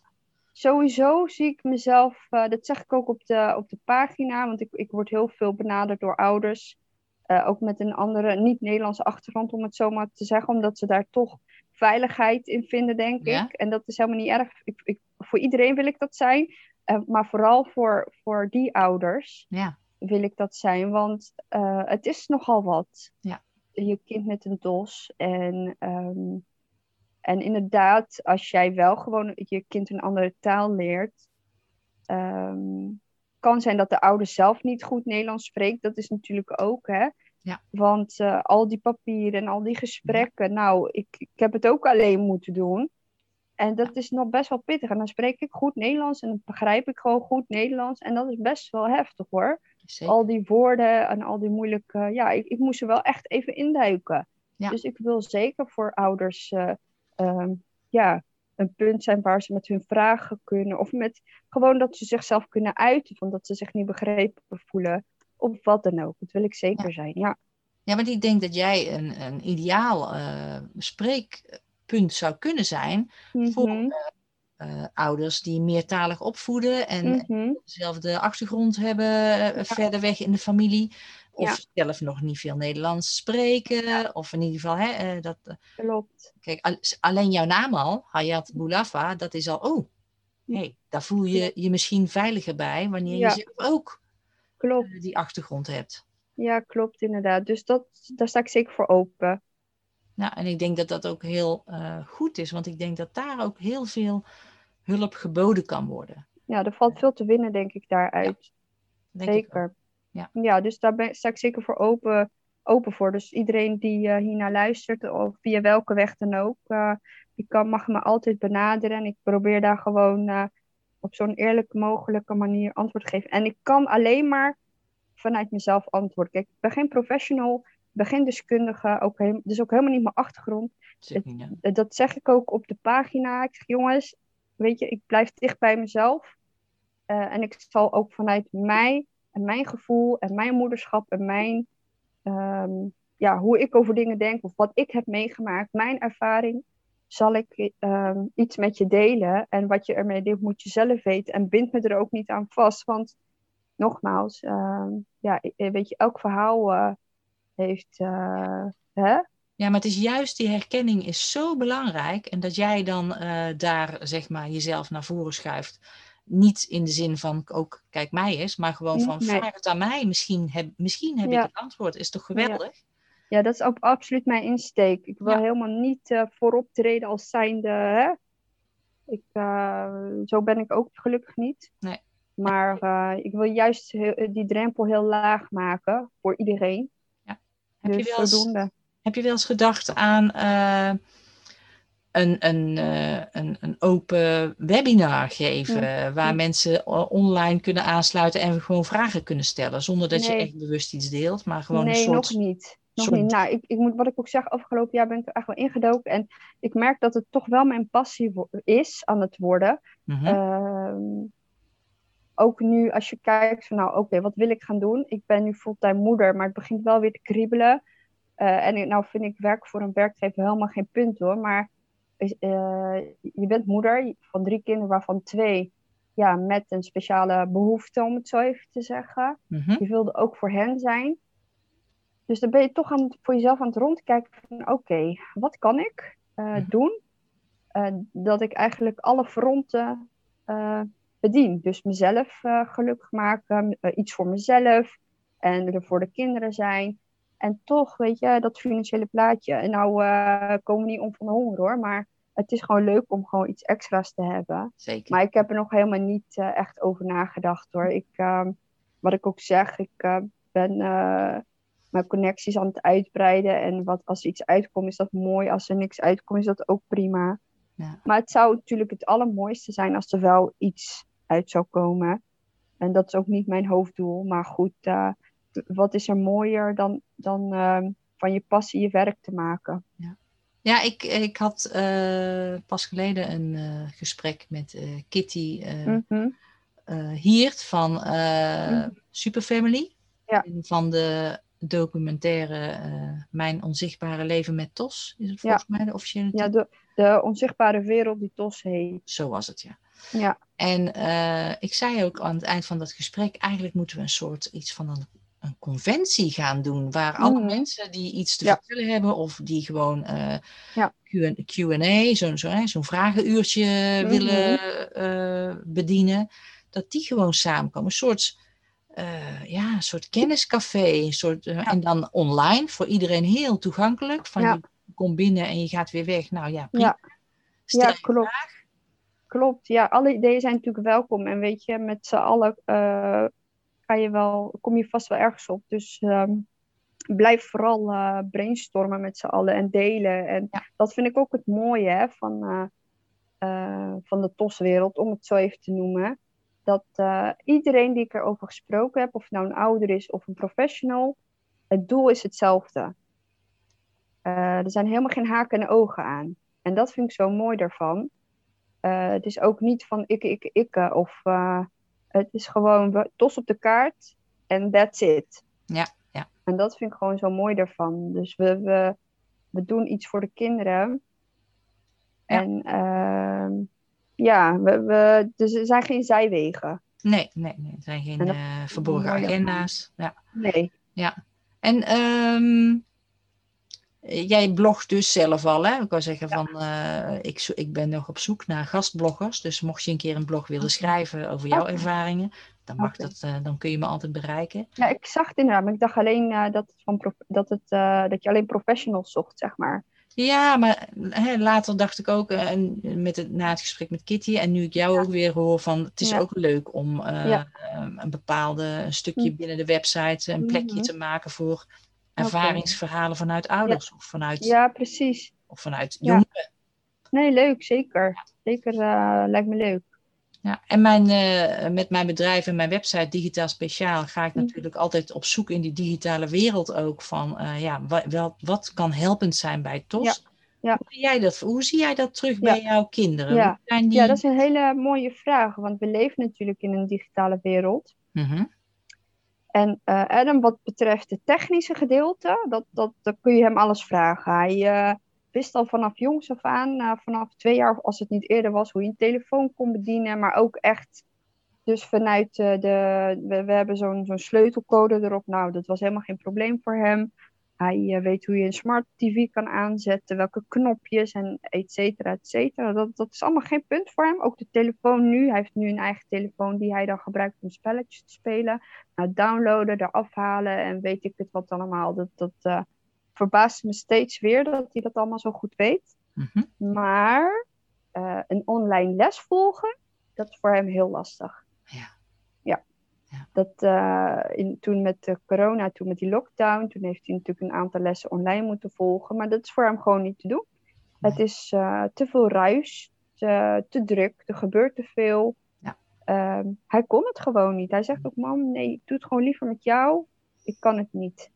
Speaker 2: Sowieso zie ik mezelf, eh, dat zeg ik ook op de, op de pagina, want ik, ik word heel veel benaderd door ouders. ook met een andere, niet-Nederlandse achtergrond, om het zo maar te zeggen, omdat ze daar toch veiligheid in vinden, denk
Speaker 1: Ja.
Speaker 2: ik. En dat is helemaal niet erg. Ik, ik, voor iedereen wil ik dat zijn, eh, maar vooral voor, voor die ouders
Speaker 1: Ja.
Speaker 2: wil ik dat zijn, want eh, het is nogal wat.
Speaker 1: Ja.
Speaker 2: Je kind met een dos. En, ehm, en inderdaad, als jij wel gewoon je kind een andere taal leert, ehm, kan zijn dat de ouder zelf niet goed Nederlands spreekt. Dat is natuurlijk ook, hè.
Speaker 1: Ja.
Speaker 2: Want eh, al die papieren en al die gesprekken, nou, ik, ik heb het ook alleen moeten doen. En dat is nog best wel pittig. En dan spreek ik goed Nederlands en dan begrijp ik gewoon goed Nederlands. En dat is best wel heftig hoor
Speaker 1: Zeker.
Speaker 2: al die woorden en al die moeilijke. Ja, ik, ik moest er wel echt even induiken.
Speaker 1: Ja.
Speaker 2: Dus ik wil zeker voor ouders eh, ehm, ja, een punt zijn waar ze met hun vragen kunnen. Of met gewoon dat ze zichzelf kunnen uiten. Van dat ze zich niet begrepen voelen. Of wat dan ook. Dat wil ik zeker zijn. Ja.
Speaker 1: Ja, maar ik denk dat jij een, een ideaal eh, spreekpunt zou kunnen zijn voor
Speaker 2: Mhm,
Speaker 1: eh, ouders die meertalig opvoeden en
Speaker 2: mhm.
Speaker 1: dezelfde achtergrond hebben eh, verder weg in de familie. Of
Speaker 2: Ja.
Speaker 1: zelf nog niet veel Nederlands spreken. Of in ieder geval, hè, eh, dat, eh,
Speaker 2: Klopt.
Speaker 1: kijk, al- alleen jouw naam al, Hayat Boulafa, dat is al, oh, hey, daar voel je je misschien veiliger bij wanneer je zelf ook
Speaker 2: Klopt.
Speaker 1: eh, die achtergrond hebt.
Speaker 2: Ja, klopt inderdaad. Dus dat, daar sta ik zeker voor open.
Speaker 1: Nou, en ik denk dat dat ook heel eh, goed is, want ik denk dat daar ook heel veel hulp geboden kan worden.
Speaker 2: Ja, er valt veel te winnen, denk ik, daaruit.
Speaker 1: Denk ik ook.
Speaker 2: Zeker.
Speaker 1: Ja.
Speaker 2: ja, dus daar ben, sta ik zeker voor open, open voor. Dus iedereen die eh hiernaar luistert, of via welke weg dan ook, die kan, mag me altijd benaderen. En ik probeer daar gewoon op zo'n eerlijk mogelijke manier antwoord geven. En ik kan alleen maar vanuit mezelf antwoorden. Kijk, ik ben geen professional, ik ben geen deskundige, ook dus ook helemaal niet mijn achtergrond. Eh, Dat zeg ik ook op de pagina. Ik zeg, jongens, weet je, ik blijf dicht bij mezelf. Eh, en ik zal ook vanuit mij en mijn gevoel en mijn moederschap en mijn, ehm, ja, hoe ik over dingen denk of wat ik heb meegemaakt, mijn ervaring, zal ik ehm, iets met je delen. En wat je ermee doet, moet je zelf weten. En bind me er ook niet aan vast. Want nogmaals, ehm, ja, weet je, elk verhaal eh, heeft, eh, hè?
Speaker 1: Ja, maar het is juist die herkenning is zo belangrijk. En dat jij dan eh, daar zeg maar jezelf naar voren schuift. Niet in de zin van ook kijk mij eens, maar gewoon van
Speaker 2: Nee.
Speaker 1: vraag het aan mij. Misschien heb, misschien heb
Speaker 2: Ja.
Speaker 1: ik het antwoord. Is toch geweldig?
Speaker 2: Ja, dat is ook absoluut mijn insteek. Ik wil
Speaker 1: Ja.
Speaker 2: helemaal niet eh, voorop treden als zijnde, hè? Ik, eh, zo ben ik ook gelukkig niet.
Speaker 1: Nee.
Speaker 2: Maar eh, ik wil juist heel- die drempel heel laag maken voor iedereen.
Speaker 1: Heb, je
Speaker 2: Dus
Speaker 1: wel eens, heb je wel eens gedacht aan eh, een, een, eh, een, een open webinar geven, waar
Speaker 2: Mm.
Speaker 1: mensen online kunnen aansluiten en gewoon vragen kunnen stellen, zonder dat je
Speaker 2: Nee.
Speaker 1: echt bewust iets deelt, maar gewoon
Speaker 2: nee,
Speaker 1: een soort.
Speaker 2: nog niet. Nog niet. Nou, ik, ik moet, wat ik ook zeg, afgelopen jaar ben ik er echt wel ingedoken. En ik merk dat het toch wel mijn passie is aan het worden.
Speaker 1: Mhm.
Speaker 2: Ehm, ook nu als je kijkt van nou oké, wat wil ik gaan doen? Ik ben nu fulltime moeder, maar het begint wel weer te kriebelen. Eh, en nou vind ik werk voor een werkgever helemaal geen punt hoor. Maar eh, je bent moeder van drie kinderen, waarvan twee ja, met een speciale behoefte, om het zo even te zeggen.
Speaker 1: Mhm.
Speaker 2: Je wilde ook voor hen zijn. Dus dan ben je toch aan, voor jezelf aan het rondkijken van oké, wat kan ik eh, doen? eh, dat ik eigenlijk alle fronten eh, bedien. Dus mezelf gelukkig maken, iets voor mezelf en er voor de kinderen zijn. En toch, weet je, dat financiële plaatje. En nou komen we niet om van de honger hoor, maar het is gewoon leuk om gewoon iets extra's te hebben.
Speaker 1: Zeker.
Speaker 2: Maar ik heb er nog helemaal niet echt over nagedacht hoor. Ik, uh, wat ik ook zeg, ik ben mijn connecties aan het uitbreiden. En wat, als er iets uitkomt, is dat mooi. Als er niks uitkomt, is dat ook prima.
Speaker 1: Ja.
Speaker 2: Maar het zou natuurlijk het allermooiste zijn als er wel iets uit zou komen. En dat is ook niet mijn hoofddoel. Maar goed, wat is er mooier dan, dan ehm, van je passie je werk te maken?
Speaker 1: Ja. Ja, ik, ik had uh, pas geleden een gesprek met Kitty
Speaker 2: mm -hmm.
Speaker 1: Hiert van
Speaker 2: Mhm.
Speaker 1: Superfamily.
Speaker 2: Ja.
Speaker 1: Van de documentaire Mijn onzichtbare leven met Tos, is het
Speaker 2: Ja.
Speaker 1: volgens mij de officiële
Speaker 2: Ja,
Speaker 1: titel?
Speaker 2: de, de onzichtbare wereld die TOS heet.
Speaker 1: Zo was het, ja.
Speaker 2: Ja,
Speaker 1: En eh, ik zei ook aan het eind van dat gesprek, eigenlijk moeten we een soort iets van een, een conventie gaan doen, waar alle
Speaker 2: Mhm.
Speaker 1: mensen die iets te
Speaker 2: Ja.
Speaker 1: vertellen hebben of die gewoon eh,
Speaker 2: Ja.
Speaker 1: Q&A, zo'n zo, zo'n vragenuurtje
Speaker 2: Mhm.
Speaker 1: willen eh, bedienen, dat die gewoon samenkomen. Een soort, eh, ja, een soort kenniscafé, een soort, eh, en dan online voor iedereen heel toegankelijk. Van
Speaker 2: Ja.
Speaker 1: je komt binnen en je gaat weer weg. Nou ja, prima.
Speaker 2: Ja. Klopt. Klopt, ja, alle ideeën zijn natuurlijk welkom. En weet je, met z'n allen eh, kan je wel, kom je vast wel ergens op. Dus ehm, blijf vooral eh, brainstormen met z'n allen en delen. En dat vind ik ook het mooie hè, van, eh, eh, van de TOS-wereld, om het zo even te noemen. Dat eh, iedereen die ik erover gesproken heb, of het nou een ouder is of een professional, het doel is hetzelfde. Eh, er zijn helemaal geen haken en ogen aan. En dat vind ik zo mooi daarvan. Eh, het is ook niet van ik, ik, ik. Of het is gewoon we- tos op de kaart en that's it.
Speaker 1: Ja, ja.
Speaker 2: En dat vind ik gewoon zo mooi daarvan. Dus we, we, we doen iets voor de kinderen.
Speaker 1: Ja.
Speaker 2: En ehm, ja, we, we, dus er zijn geen zijwegen.
Speaker 1: Nee, nee, nee. Er zijn geen
Speaker 2: dat-
Speaker 1: eh, verborgen agenda's. Ja.
Speaker 2: Nee.
Speaker 1: En ehm, jij blogt dus zelf al, hè? Ik wou zeggen van, eh, ik, ik ben nog op zoek naar gastbloggers. Dus mocht je een keer een blog willen schrijven over jouw ervaringen, dan mag dat, eh, dan kun je me altijd bereiken.
Speaker 2: Ja, ik zag het inderdaad, maar ik dacht alleen dat, het van dat, het, dat je alleen professionals zocht, zeg maar.
Speaker 1: Ja, maar hè, later dacht ik ook, eh, met het, na het gesprek met Kitty, en nu ik jou
Speaker 2: Ja.
Speaker 1: ook weer hoor van, het is
Speaker 2: Ja.
Speaker 1: ook leuk om eh,
Speaker 2: Ja.
Speaker 1: eh, een bepaalde een stukje
Speaker 2: Hm.
Speaker 1: binnen de website een plekje
Speaker 2: Mhm.
Speaker 1: te maken voor ervaringsverhalen vanuit ouders of vanuit,
Speaker 2: Ja, precies.
Speaker 1: of vanuit jongeren.
Speaker 2: Nee, leuk, zeker. Zeker, eh, lijkt me leuk.
Speaker 1: Ja, en mijn, eh, met mijn bedrijf en mijn website Digitaal Speciaal ga ik natuurlijk altijd op zoek in die digitale wereld ook van eh, ja, wa- wel, wat kan helpend zijn bij TOS.
Speaker 2: Ja, ja.
Speaker 1: Hoe, zie jij dat, hoe zie jij dat terug bij jouw kinderen?
Speaker 2: Ja.
Speaker 1: Zijn die...
Speaker 2: Ja, dat is een hele mooie vraag, want we leven natuurlijk in een digitale wereld.
Speaker 1: Mhm.
Speaker 2: En eh, Adam, wat betreft het technische gedeelte, dat, dat, dat kun je hem alles vragen. Hij wist al vanaf jongs af aan, eh, vanaf twee jaar, als het niet eerder was, hoe je een telefoon kon bedienen. Maar ook echt, dus vanuit eh, de, we, hebben zo'n zo'n sleutelcode erop. Nou, dat was helemaal geen probleem voor hem. Hij eh, weet hoe je een smart tv kan aanzetten, welke knopjes en et cetera, et cetera. Dat, dat is allemaal geen punt voor hem. Ook de telefoon nu, hij heeft nu een eigen telefoon die hij dan gebruikt om spelletjes te spelen. Nou, downloaden, eraf halen en weet ik het wat allemaal. Dat, dat verbaast me steeds weer dat hij dat allemaal zo goed weet.
Speaker 1: Mhm.
Speaker 2: Maar eh, een online les volgen, dat is voor hem heel lastig.
Speaker 1: Ja.
Speaker 2: Ja.
Speaker 1: Ja.
Speaker 2: Dat, eh, in, toen met de corona, toen met die lockdown, toen heeft hij natuurlijk een aantal lessen online moeten volgen. Maar dat is voor hem gewoon niet te doen. Het is eh, te veel ruis, te, te druk, er gebeurt te veel.
Speaker 1: Ja.
Speaker 2: Ehm, hij kon het gewoon niet. Hij zegt ook, mam, nee, ik doe het gewoon liever met jou. Ik kan het niet.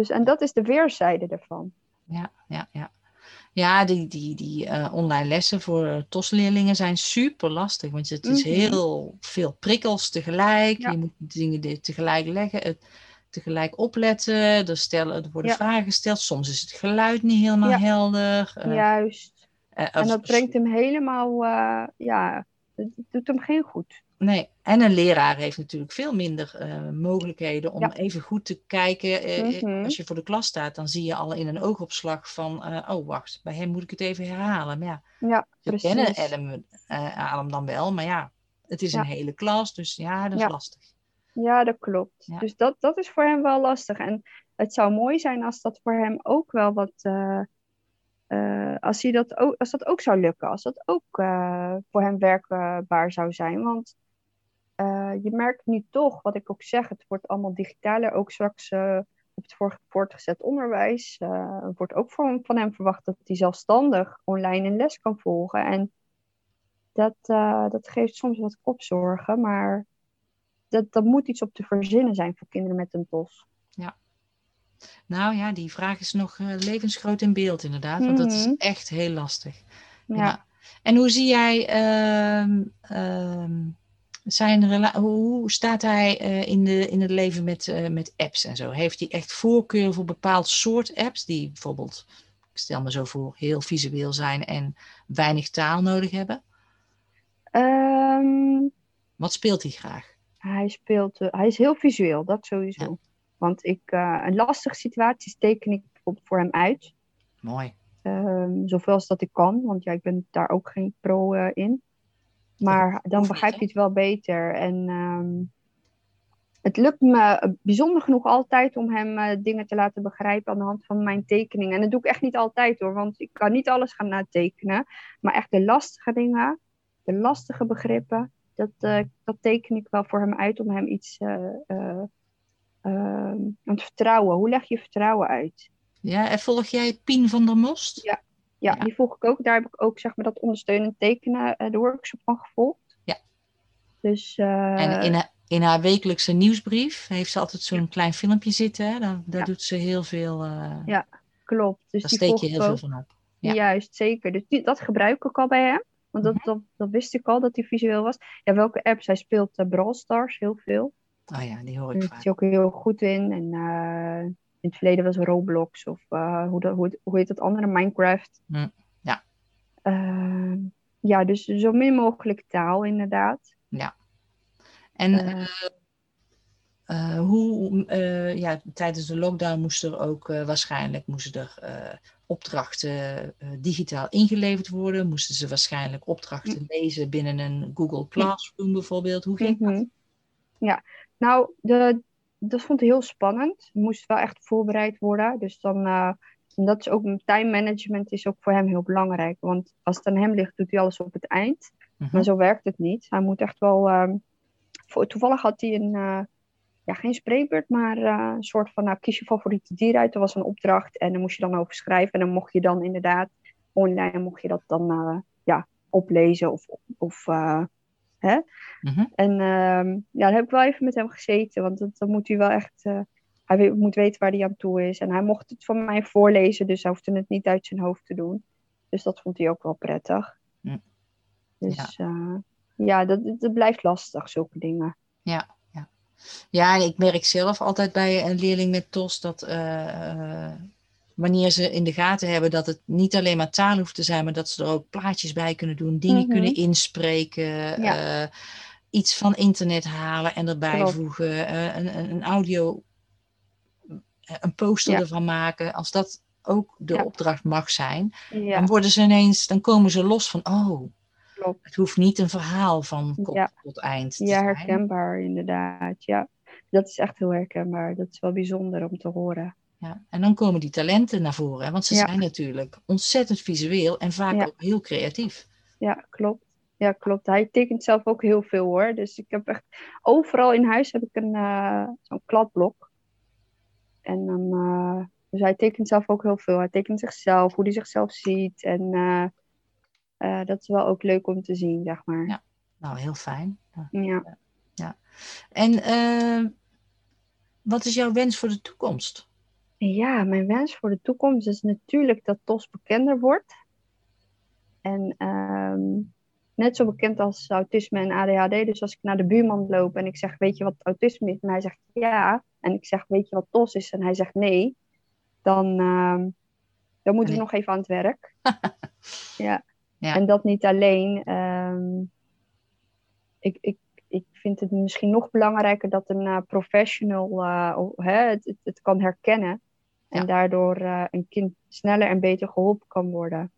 Speaker 2: Dus, en dat is de weerzijde ervan.
Speaker 1: Ja, ja, ja. Ja, die, die, die eh, online lessen voor TOS-leerlingen zijn super lastig. Want het is
Speaker 2: Mhm.
Speaker 1: heel veel prikkels tegelijk.
Speaker 2: Ja.
Speaker 1: Je moet dingen tegelijk leggen, het, tegelijk opletten. Er, stellen, er worden
Speaker 2: Ja.
Speaker 1: vragen gesteld. Soms is het geluid niet helemaal
Speaker 2: Ja.
Speaker 1: helder. eh,
Speaker 2: Juist.
Speaker 1: eh,
Speaker 2: En dat brengt hem helemaal, ja, het doet hem geen goed.
Speaker 1: Nee, en een leraar heeft natuurlijk veel minder eh, mogelijkheden om
Speaker 2: Ja.
Speaker 1: even goed te kijken. Eh, eh,
Speaker 2: Mhm.
Speaker 1: Als je voor de klas staat, dan zie je al in een oogopslag van, oh wacht, bij hem moet ik het even herhalen. Maar ja,
Speaker 2: Ja,
Speaker 1: we kennen
Speaker 2: precies.
Speaker 1: Adam, eh, Adam dan wel, maar ja, het is
Speaker 2: Ja.
Speaker 1: een hele klas, dus ja, dat is lastig.
Speaker 2: Ja, dat klopt. Dus dat, dat is voor hem wel lastig. En het zou mooi zijn als dat voor hem ook wel wat. als, hij dat ook, als dat ook zou lukken, als dat ook voor hem werkbaar zou zijn. Want eh, je merkt nu toch, wat ik ook zeg, het wordt allemaal digitaler. Ook straks eh, op het voor- voortgezet onderwijs eh, wordt ook van, van hem verwacht dat hij zelfstandig online een les kan volgen. En dat, dat geeft soms wat kopzorgen, maar dat, dat moet iets op te verzinnen zijn voor kinderen met een TOS.
Speaker 1: Nou ja, die vraag is nog levensgroot in beeld inderdaad, want dat is
Speaker 2: Mhm.
Speaker 1: echt heel lastig.
Speaker 2: Ja.
Speaker 1: En hoe zie jij ehm, ehm, zijn hoe, staat hij eh, in, de, in het leven met, eh, met apps en zo? Heeft hij echt voorkeur voor bepaald soort apps die bijvoorbeeld, ik stel me zo voor, heel visueel zijn en weinig taal nodig hebben?
Speaker 2: Ehm,
Speaker 1: Wat speelt hij graag?
Speaker 2: Hij speelt, eh, hij is heel visueel, dat sowieso. Want ik, een lastige situaties teken ik bijvoorbeeld voor hem uit.
Speaker 1: Mooi.
Speaker 2: Ehm, zoveel als dat ik kan, want ja, ik ben daar ook geen pro in. Maar dan
Speaker 1: hè?
Speaker 2: hij het wel beter. En ehm, het lukt me eh, bijzonder genoeg altijd om hem eh, dingen te laten begrijpen aan de hand van mijn tekeningen. En dat doe ik echt niet altijd hoor, want ik kan niet alles gaan natekenen. Maar echt de lastige dingen, de lastige begrippen, dat, eh, dat teken ik wel voor hem uit om hem iets eh eh, ehm, te vertrouwen. Hoe leg je vertrouwen uit?
Speaker 1: Ja, en volg jij Pien van der Most?
Speaker 2: Ja. Ja,
Speaker 1: Ja.
Speaker 2: die volg ik ook. Daar heb ik ook zeg maar dat ondersteunend tekenen, eh, de workshop van gevolgd.
Speaker 1: Ja.
Speaker 2: Dus eh,
Speaker 1: En in haar, in haar wekelijkse nieuwsbrief heeft ze altijd zo'n klein filmpje zitten. Hè? Daar, daar
Speaker 2: Ja.
Speaker 1: doet ze heel veel. eh
Speaker 2: Ja, klopt. Dus
Speaker 1: daar steek je heel veel van op. Ja.
Speaker 2: Juist, zeker. Dus die, dat gebruik ik al bij hem. Want dat,
Speaker 1: Mhm.
Speaker 2: dat, dat wist ik al, dat hij visueel was. Ja, welke apps? Hij speelt uh, Brawl Stars heel veel.
Speaker 1: Oh ja, die hoor
Speaker 2: Daar
Speaker 1: ik
Speaker 2: is
Speaker 1: vaak.
Speaker 2: hij ook heel goed in. En in het verleden was Roblox of eh, hoe, hoe, het- hoe heet dat andere? Minecraft.
Speaker 1: Hm, ja.
Speaker 2: Eh, ja, dus zo min mogelijk taal inderdaad.
Speaker 1: En
Speaker 2: Eh,
Speaker 1: eh, hoe, ja, tijdens de lockdown moesten er ook waarschijnlijk moesten er, opdrachten digitaal ingeleverd worden. Moesten ze waarschijnlijk opdrachten lezen binnen een Google Classroom bijvoorbeeld. Hoe ging dat?
Speaker 2: Mhm. Ja, nou, de, dat vond ik heel spannend. Het moest wel echt voorbereid worden. Dus dan, eh, en dat is ook, time management is ook voor hem heel belangrijk. Want als het aan hem ligt, doet hij alles op het eind.
Speaker 1: Mhm.
Speaker 2: Maar zo werkt het niet. Hij moet echt wel, ehm, voor, toevallig had hij een, eh, ja, geen spreekbeurt, maar eh, een soort van, nou, kies je favoriete dier uit. Er was een opdracht en daar moest je dan over schrijven. En dan mocht je dan inderdaad, online mocht je dat dan, ja, oplezen of, of eh, hè.
Speaker 1: Mhm.
Speaker 2: En ehm, ja, daar heb ik wel even met hem gezeten, want dat, dan moet hij wel echt, eh, hij weet- moet weten waar hij aan toe is. En hij mocht het van mij voorlezen, dus hij hoefde het niet uit zijn hoofd te doen. Dus dat vond hij ook wel prettig. Dus ja, ja dat, dat blijft lastig, zulke dingen.
Speaker 1: Ja, ja. ja, ik merk zelf altijd bij een leerling met TOS dat eh, eh, wanneer ze in de gaten hebben dat het niet alleen maar taal hoeft te zijn, maar dat ze er ook plaatjes bij kunnen doen, dingen
Speaker 2: Mhm.
Speaker 1: kunnen inspreken, eh, iets van internet halen en erbij
Speaker 2: Klopt.
Speaker 1: voegen, eh, een, een, een audio, eh, een poster
Speaker 2: Ja.
Speaker 1: ervan maken. Als dat ook de
Speaker 2: Ja.
Speaker 1: opdracht mag zijn, dan worden ze ineens, dan komen ze los van, oh,
Speaker 2: klopt.
Speaker 1: het hoeft niet een verhaal van kop tot eind te
Speaker 2: Ja,
Speaker 1: zijn.
Speaker 2: herkenbaar inderdaad. Ja, dat is echt heel herkenbaar. Dat is wel bijzonder om te horen.
Speaker 1: Ja, en dan komen die talenten naar voren, hè, want ze
Speaker 2: Ja.
Speaker 1: zijn natuurlijk ontzettend visueel en vaak
Speaker 2: Ja.
Speaker 1: ook heel creatief.
Speaker 2: Ja, klopt. Ja, klopt. Hij tekent zelf ook heel veel hoor. Dus ik heb echt overal in huis heb ik een eh, zo'n kladblok. En dan, eh, dus hij tekent zelf ook heel veel. Hij tekent zichzelf, hoe hij zichzelf ziet. En eh, dat is wel ook leuk om te zien, zeg maar.
Speaker 1: Ja. Nou, heel fijn. Ja.
Speaker 2: Ja.
Speaker 1: En wat is jouw wens voor de toekomst?
Speaker 2: Ja, mijn wens voor de toekomst is natuurlijk dat TOS bekender wordt. En ehm, net zo bekend als autisme en ADHD. Dus als ik naar de buurman loop en ik zeg, weet je wat autisme is? En hij zegt ja. En ik zeg, weet je wat TOS is? En hij zegt nee. Dan, ehm, dan moeten we
Speaker 1: Nee.
Speaker 2: nog even aan het werk. [LAUGHS] ja.
Speaker 1: Ja.
Speaker 2: En dat niet alleen. ehm, ik, ik, ik vind het misschien nog belangrijker dat een eh, professional eh, hè, het, het, het kan herkennen. En
Speaker 1: Ja.
Speaker 2: daardoor eh, een kind sneller en beter geholpen kan worden.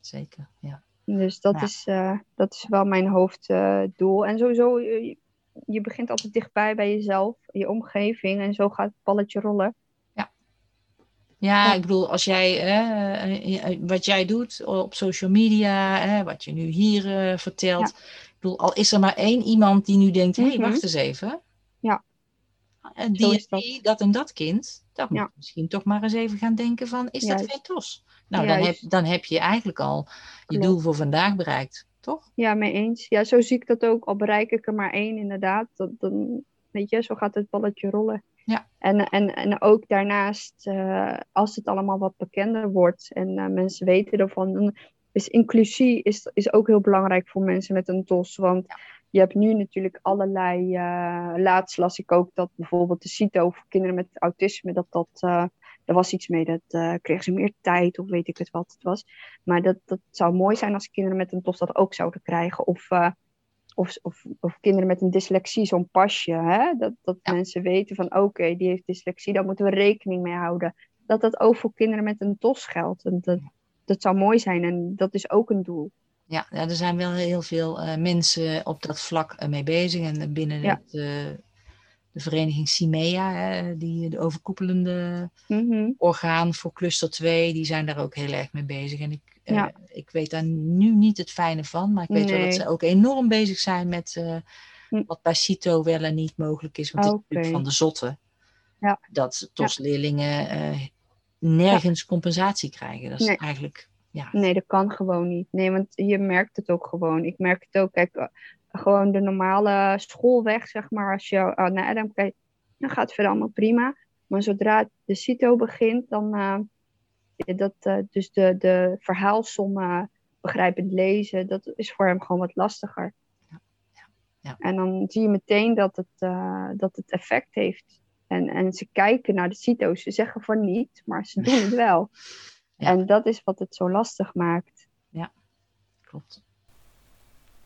Speaker 1: Zeker, ja.
Speaker 2: Dus dat,
Speaker 1: Ja.
Speaker 2: is, eh, dat is wel mijn hoofddoel. en sowieso, eh, je begint altijd dichtbij bij jezelf, je omgeving. En zo gaat het balletje rollen.
Speaker 1: Ja, ja ik bedoel, als jij, uh, wat jij doet op social media, wat je nu hier vertelt. Ik bedoel, al is er maar één iemand die nu denkt, hé, hey, mhm. wacht eens even.
Speaker 2: Ja.
Speaker 1: En die, dat. dat en dat kind, dan moet je misschien toch maar eens even gaan denken van, is dat fetos? Nou, dan heb, dan heb je eigenlijk al je doel voor vandaag bereikt, toch?
Speaker 2: Ja, mee eens. Ja, zo zie ik dat ook. Al bereik ik er maar één, inderdaad. Dat, dan, weet je, zo gaat het balletje rollen.
Speaker 1: Ja.
Speaker 2: En, en, en ook daarnaast, uh, als het allemaal wat bekender wordt en uh, mensen weten ervan, dan is inclusie is, is ook heel belangrijk voor mensen met een TOS. Want je hebt nu natuurlijk allerlei, uh, laatst las ik ook dat bijvoorbeeld de CITO voor kinderen met autisme, dat dat er was iets mee, dat uh, kregen ze meer tijd of weet ik het wat het was. Maar dat, dat zou mooi zijn als kinderen met een TOS dat ook zouden krijgen. Of, of, of, of, kinderen met een dyslexie, zo'n pasje. Hè? Dat, dat mensen weten van oké, die heeft dyslexie, daar moeten we rekening mee houden. Dat dat ook voor kinderen met een TOS geldt. En dat, dat zou mooi zijn en dat is ook een doel.
Speaker 1: Ja, ja er zijn wel heel veel uh, mensen op dat vlak mee bezig. En binnen ja. het de vereniging CIMEA, hè, die, de overkoepelende
Speaker 2: mhm.
Speaker 1: orgaan voor cluster 2, die zijn daar ook heel erg mee bezig. En ik, ik weet daar nu niet het fijne van, maar ik weet wel dat ze ook enorm bezig zijn met uh, wat bij CITO wel en niet mogelijk is. Want okay. het is natuurlijk van de zotte.
Speaker 2: Ja.
Speaker 1: Dat TOS-leerlingen nergens compensatie krijgen. Dat is nee. eigenlijk... Ja.
Speaker 2: Nee, dat kan gewoon niet. Nee, want je merkt het ook gewoon. Ik merk het ook. Kijk, gewoon de normale schoolweg, zeg maar. Als je uh, naar Adam kijkt, dan gaat het verder allemaal prima. Maar zodra de CITO begint, dan uh, dat, uh, dus de, de verhaalsommen begrijpend lezen, dat is voor hem gewoon wat lastiger.
Speaker 1: Ja. Ja. Ja.
Speaker 2: En dan zie je meteen dat het, dat het effect heeft. En, en ze kijken naar de CITO's. Ze zeggen voor niet, maar ze doen het [LAUGHS] wel. En dat is wat het zo lastig maakt.
Speaker 1: Ja, klopt.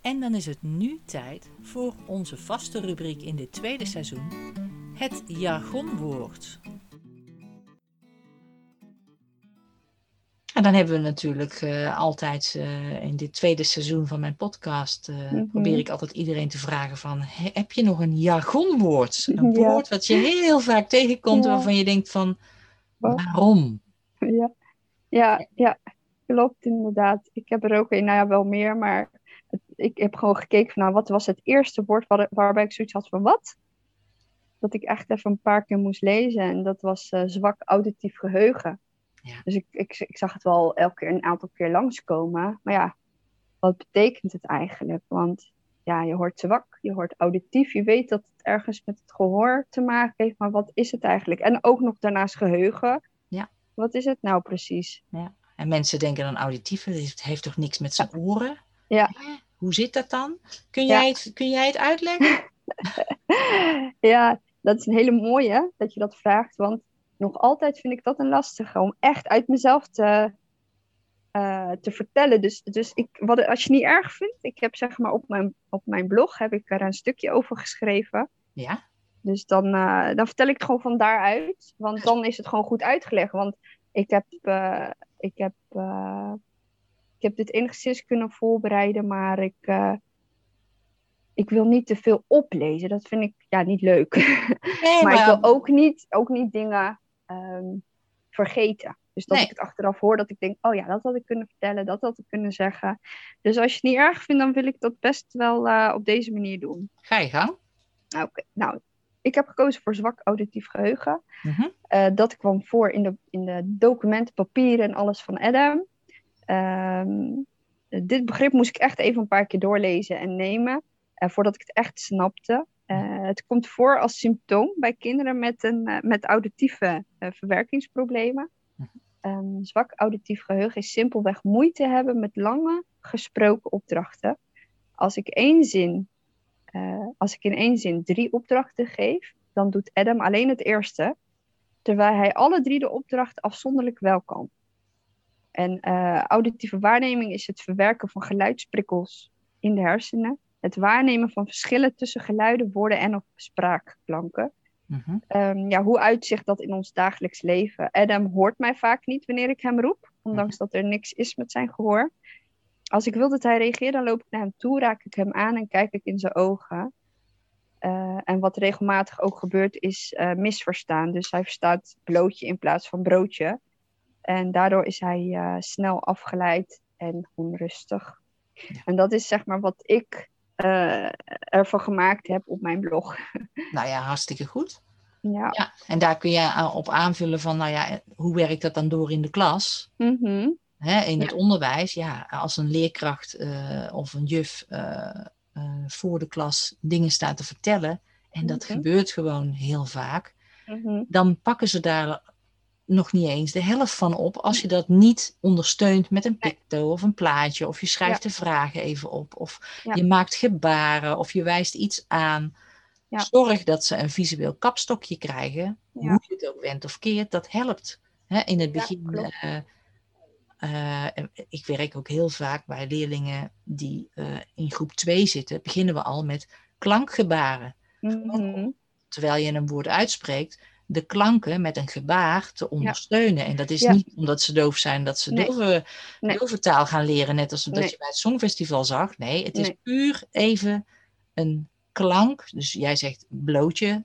Speaker 1: En dan is het nu tijd voor onze vaste rubriek in dit tweede seizoen, het jargonwoord. En dan hebben we natuurlijk uh, altijd uh, in dit tweede seizoen van mijn podcast, uh, mm -hmm. probeer ik altijd iedereen te vragen van, heb je nog een jargonwoord? [LAUGHS] Een ja. woord wat je heel vaak tegenkomt ja. waarvan je denkt van, waarom?
Speaker 2: Ja. Ja, ja, klopt inderdaad. Ik heb er ook een, nou ja, wel meer, maar ik heb gewoon gekeken van nou, wat was het eerste woord waar, waarbij ik zoiets had van wat? Dat ik echt even een paar keer moest lezen en dat was uh, zwak auditief geheugen.
Speaker 1: Ja.
Speaker 2: Dus ik, ik, ik zag het wel elke keer een aantal keer langskomen. Maar ja, wat betekent het eigenlijk? Want ja, je hoort zwak, je hoort auditief, je weet dat het ergens met het gehoor te maken heeft, maar wat is het eigenlijk? En ook nog daarnaast geheugen. Wat is het nou precies?
Speaker 1: Ja. En mensen denken dan auditief, het heeft toch niks met zijn oren?
Speaker 2: Ja.
Speaker 1: Hoe zit dat dan? Kun jij, ja. het, kun jij het uitleggen? [LAUGHS]
Speaker 2: ja, dat is een hele mooie dat je dat vraagt. Want nog altijd vind ik dat een lastige om echt uit mezelf te, uh, te vertellen. Dus, dus ik, wat, als je het niet erg vindt, ik heb zeg maar op mijn, op mijn blog heb ik er een stukje over geschreven.
Speaker 1: Ja.
Speaker 2: Dus dan, uh, dan vertel ik het gewoon van daaruit. Want dan is het gewoon goed uitgelegd. Want ik heb, uh, ik heb ik heb dit enigszins kunnen voorbereiden, maar ik, ik wil niet te veel oplezen. Dat vind ik ja, niet leuk. [LAUGHS] Nee, maar, maar, ik wil ook niet, ook niet dingen um, vergeten. Dus dat nee. ik het achteraf hoor, dat ik denk, oh ja, dat had ik kunnen vertellen, dat had ik kunnen zeggen. Dus als je het niet erg vindt, dan wil ik dat best wel op deze manier doen.
Speaker 1: Ga je gang.
Speaker 2: Oké, okay. nou, ik heb gekozen voor zwak auditief geheugen.
Speaker 1: Mm -hmm.
Speaker 2: uh, dat kwam voor in de, in de documenten, papieren en alles van Adam. Um, dit begrip moest ik echt even een paar keer doorlezen en nemen uh, voordat ik het echt snapte. Uh, het komt voor als symptoom bij kinderen met, een, met auditieve verwerkingsproblemen. Um, zwak auditief geheugen is simpelweg moeite hebben met lange gesproken opdrachten. Als ik, één zin, als ik in één zin drie opdrachten geef, dan doet Adam alleen het eerste, terwijl hij alle drie de opdrachten afzonderlijk wel kan. En uh, auditieve waarneming is het verwerken van geluidsprikkels in de hersenen. Het waarnemen van verschillen tussen geluiden, woorden en of spraakklanken.
Speaker 1: Mm-hmm.
Speaker 2: Um, ja, hoe uitzicht dat in ons dagelijks leven? Adam hoort mij vaak niet wanneer ik hem roep, ondanks mm-hmm. dat er niks is met zijn gehoor. Als ik wil dat hij reageert, dan loop ik naar hem toe, raak ik hem aan en kijk ik in zijn ogen. Eh, en wat regelmatig ook gebeurt is uh, misverstaan. Dus hij verstaat blootje in plaats van broodje. En daardoor is hij uh, snel afgeleid en onrustig. Ja. En dat is zeg maar wat ik ervan gemaakt heb op mijn blog. [LAUGHS]
Speaker 1: Nou ja, hartstikke goed.
Speaker 2: Ja.
Speaker 1: ja. En daar kun je op aanvullen van, nou ja, hoe werkt dat dan door in de klas?
Speaker 2: Mm -hmm.
Speaker 1: Hè, in het onderwijs, ja, als een leerkracht of een juf voor de klas dingen staat te vertellen, en dat
Speaker 2: Mhm.
Speaker 1: gebeurt gewoon heel vaak,
Speaker 2: Mhm.
Speaker 1: dan pakken ze daar nog niet eens de helft van op als je dat niet ondersteunt met een picto of een plaatje, of je schrijft
Speaker 2: Ja.
Speaker 1: de vragen even op, of
Speaker 2: Ja.
Speaker 1: je maakt gebaren, of je wijst iets aan.
Speaker 2: Ja.
Speaker 1: Zorg dat ze een visueel kapstokje krijgen,
Speaker 2: Ja.
Speaker 1: hoe je het ook went of keert, dat helpt. Hè, in het begin. Eh, ik werk ook heel vaak bij leerlingen die eh, in groep 2 zitten, beginnen we al met klankgebaren
Speaker 2: Mhm.
Speaker 1: terwijl je een woord uitspreekt, de klanken met een gebaar te ondersteunen. En dat is
Speaker 2: Ja.
Speaker 1: niet omdat ze doof zijn dat ze
Speaker 2: Nee.
Speaker 1: dove,
Speaker 2: Nee.
Speaker 1: dove taal gaan leren, net als dat
Speaker 2: Nee.
Speaker 1: je bij het Songfestival zag. Nee, het is puur even een klank. Dus jij zegt blootje.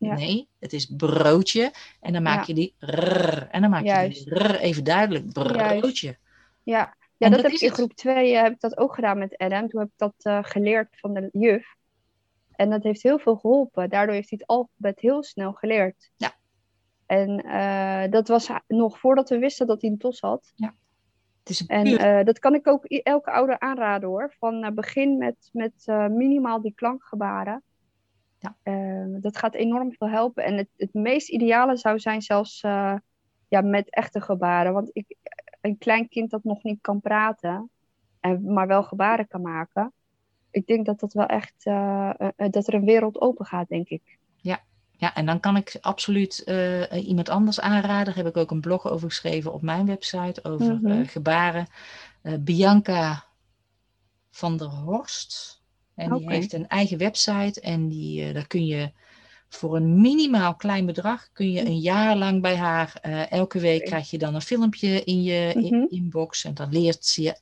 Speaker 2: Ja.
Speaker 1: Nee, het is broodje. En dan maak
Speaker 2: Ja.
Speaker 1: je die rrr. En dan maak
Speaker 2: Juist.
Speaker 1: je die rrr even duidelijk. Broodje.
Speaker 2: Ja, ja
Speaker 1: En
Speaker 2: dat, heb ik in groep 2 heb ik dat ook gedaan met Adam. Toen heb ik dat eh, geleerd van de juf. En dat heeft heel veel geholpen. Daardoor heeft hij het alfabet heel snel geleerd.
Speaker 1: Ja.
Speaker 2: En eh, dat was nog voordat we wisten dat hij een tos had.
Speaker 1: Het is
Speaker 2: En eh, dat kan ik ook elke ouder aanraden hoor. Van eh, begin met, met eh, minimaal die klankgebaren.
Speaker 1: Ja.
Speaker 2: Eh, dat gaat enorm veel helpen. En het, het meest ideale zou zijn zelfs eh, ja, met echte gebaren. Want ik, een klein kind dat nog niet kan praten, en, maar wel gebaren kan maken. Ik denk dat dat wel echt, eh, eh, dat er een wereld open gaat, denk ik.
Speaker 1: Ja, en dan kan ik absoluut iemand anders aanraden. Daar heb ik ook een blog over geschreven op mijn website over
Speaker 2: Mhm.
Speaker 1: gebaren. Bianca van der Horst. En die heeft een eigen website en die, eh, daar kun je voor een minimaal klein bedrag kun je een jaar lang bij haar. eh, elke week krijg je dan een filmpje in je
Speaker 2: Mhm.
Speaker 1: inbox en dan leert ze je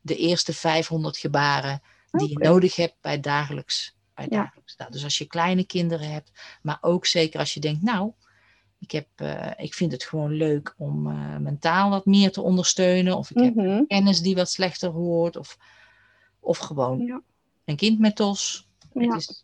Speaker 1: de eerste 500 gebaren die je nodig hebt bij dagelijks. Bij
Speaker 2: Ja.
Speaker 1: dagelijks. Nou, dus als je kleine kinderen hebt, maar ook zeker als je denkt, nou, ik, heb, eh, ik vind het gewoon leuk om mentaal wat meer te ondersteunen. Of ik heb
Speaker 2: Mhm.
Speaker 1: kennis die wat slechter hoort. Of, of gewoon
Speaker 2: Ja.
Speaker 1: Een kind met tos.
Speaker 2: Ja.
Speaker 1: Het is,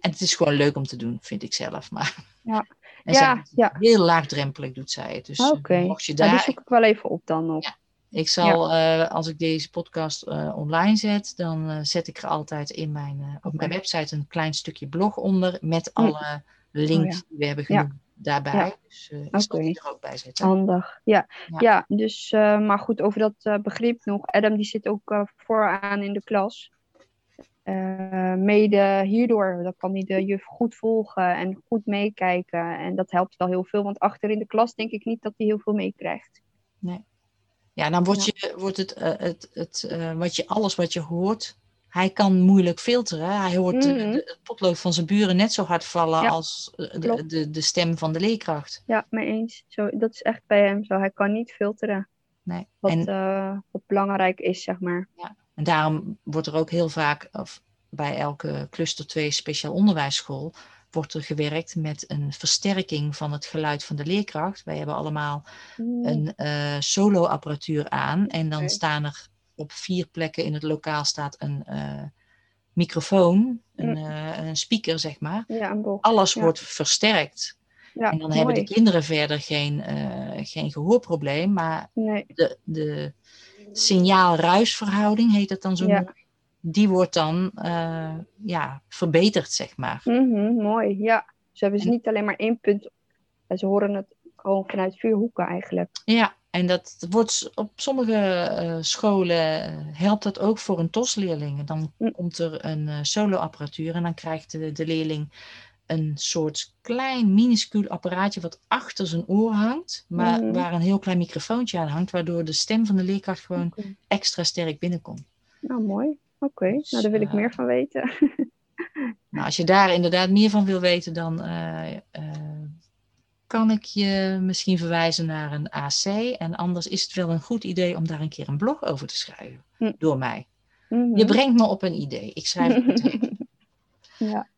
Speaker 1: en het is gewoon leuk om te doen, vind ik zelf. Maar,
Speaker 2: Ja. [LAUGHS]
Speaker 1: en
Speaker 2: Ja,
Speaker 1: heel laagdrempelig doet zij het. Dus eh,
Speaker 2: Oké.
Speaker 1: mocht je
Speaker 2: Nou, die
Speaker 1: daar...
Speaker 2: zoek ik wel even op dan nog.
Speaker 1: Ja. Ik zal, eh, als ik deze podcast eh, online zet, dan eh, zet ik er altijd in mijn, eh, op mijn website een klein stukje blog onder met alle links
Speaker 2: Oh
Speaker 1: die we hebben genoemd daarbij.
Speaker 2: Ja.
Speaker 1: Dus eh, ik die er ook bij zetten.
Speaker 2: Handig, ja.
Speaker 1: Ja.
Speaker 2: Ja, dus, eh, maar goed, over dat eh, begrip nog. Adam die zit ook eh, vooraan in de klas. Eh, mede hierdoor, dan kan hij de juf goed volgen en goed meekijken. En dat helpt wel heel veel, want achter in de klas denk ik niet dat hij heel veel meekrijgt.
Speaker 1: Ja, dan wordt, je, wordt het, eh, het, het eh, wat je, alles wat je hoort, hij kan moeilijk filteren. Hij hoort
Speaker 2: Mhm.
Speaker 1: de- het potlood van zijn buren net zo hard vallen
Speaker 2: Ja,
Speaker 1: als de, de, de stem van de leerkracht.
Speaker 2: Ja, mee eens. Zo, dat is echt bij hem zo. Hij kan niet filteren
Speaker 1: Nee.
Speaker 2: wat,
Speaker 1: En,
Speaker 2: wat belangrijk is, zeg maar.
Speaker 1: En daarom wordt er ook heel vaak, of bij elke cluster 2 speciaal onderwijsschool, wordt er gewerkt met een versterking van het geluid van de leerkracht. Wij hebben allemaal
Speaker 2: Mm,
Speaker 1: een eh solo-apparatuur aan. En dan staan er op vier plekken in het lokaal staat een eh, microfoon, een,
Speaker 2: Mm.
Speaker 1: eh, een speaker, zeg maar.
Speaker 2: Ja.
Speaker 1: Alles
Speaker 2: Ja.
Speaker 1: wordt versterkt.
Speaker 2: Ja,
Speaker 1: en dan hebben de kinderen verder geen, geen gehoorprobleem, maar
Speaker 2: Nee,
Speaker 1: de, de signaal-ruisverhouding, heet het dan zo
Speaker 2: Ja.
Speaker 1: die wordt dan eh, ja, verbeterd, zeg maar.
Speaker 2: Mhm, mooi, ja. Ze hebben dus
Speaker 1: En-
Speaker 2: niet alleen maar één punt. Ze horen het gewoon vanuit vier hoeken eigenlijk.
Speaker 1: Ja, en dat wordt op sommige eh, scholen eh, helpt dat ook voor een TOS-leerling. Dan
Speaker 2: Hm.
Speaker 1: komt er een eh, solo-apparatuur en dan krijgt de, de leerling een soort klein minuscuul apparaatje wat achter zijn oor hangt, maar
Speaker 2: Mhm.
Speaker 1: waar een heel klein microfoontje aan hangt, waardoor de stem van de leerkracht gewoon extra sterk binnenkomt.
Speaker 2: Nou, mooi. Oké,
Speaker 1: Dus,
Speaker 2: nou daar wil ik
Speaker 1: eh,
Speaker 2: meer van weten. [LAUGHS]
Speaker 1: Nou, als je daar inderdaad meer van wil weten, dan eh, eh, kan ik je misschien verwijzen naar een AC. En anders is het wel een goed idee om daar een keer een blog over te schrijven.
Speaker 2: Hm.
Speaker 1: Door mij.
Speaker 2: Mhm.
Speaker 1: Je brengt me op een idee. Ik schrijf het [LAUGHS] meteen.
Speaker 2: ja.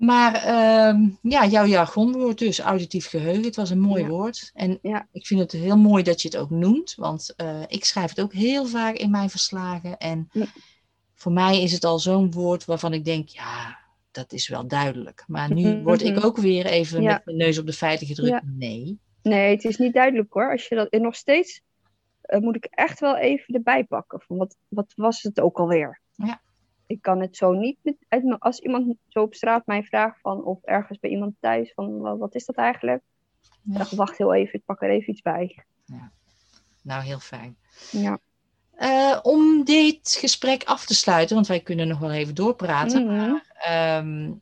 Speaker 1: Maar ehm, ja, jouw jargonwoord dus, auditief geheugen. Het was een mooi
Speaker 2: Ja.
Speaker 1: woord. En
Speaker 2: Ja.
Speaker 1: ik vind het heel mooi dat je het ook noemt. Want eh, ik schrijf het ook heel vaak in mijn verslagen. En voor mij is het al zo'n woord waarvan ik denk, ja, dat is wel duidelijk. Maar nu
Speaker 2: Mhm.
Speaker 1: word ik ook weer even
Speaker 2: Ja.
Speaker 1: met mijn neus op de feiten gedrukt. Nee.
Speaker 2: Nee, het is niet duidelijk hoor. Als je dat en nog steeds eh, moet ik echt wel even erbij pakken. Van wat, wat was het ook alweer?
Speaker 1: Ja.
Speaker 2: Ik kan het zo niet met, uit mijn- als iemand zo op straat mij vraagt van of ergens bij iemand thuis van wat, is dat eigenlijk?
Speaker 1: Ja.
Speaker 2: Dacht, wacht heel even, ik pak er even iets bij.
Speaker 1: Nou, heel fijn.
Speaker 2: Ja.
Speaker 1: Eh, om dit gesprek af te sluiten, want wij kunnen nog wel even doorpraten.
Speaker 2: Mhm.
Speaker 1: Maar ehm,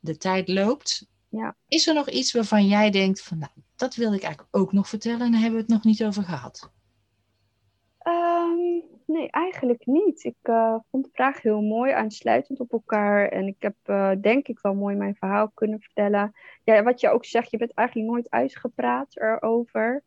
Speaker 1: de tijd loopt.
Speaker 2: Ja.
Speaker 1: Is er nog iets waarvan jij denkt van, nou, dat wil ik eigenlijk ook nog vertellen en daar hebben we het nog niet over gehad?
Speaker 2: Ehm, nee, eigenlijk niet. Ik eh, vond de vraag heel mooi, aansluitend op elkaar. En ik heb eh, denk ik wel mooi mijn verhaal kunnen vertellen. Ja, wat je ook zegt, je bent eigenlijk nooit uitgepraat erover.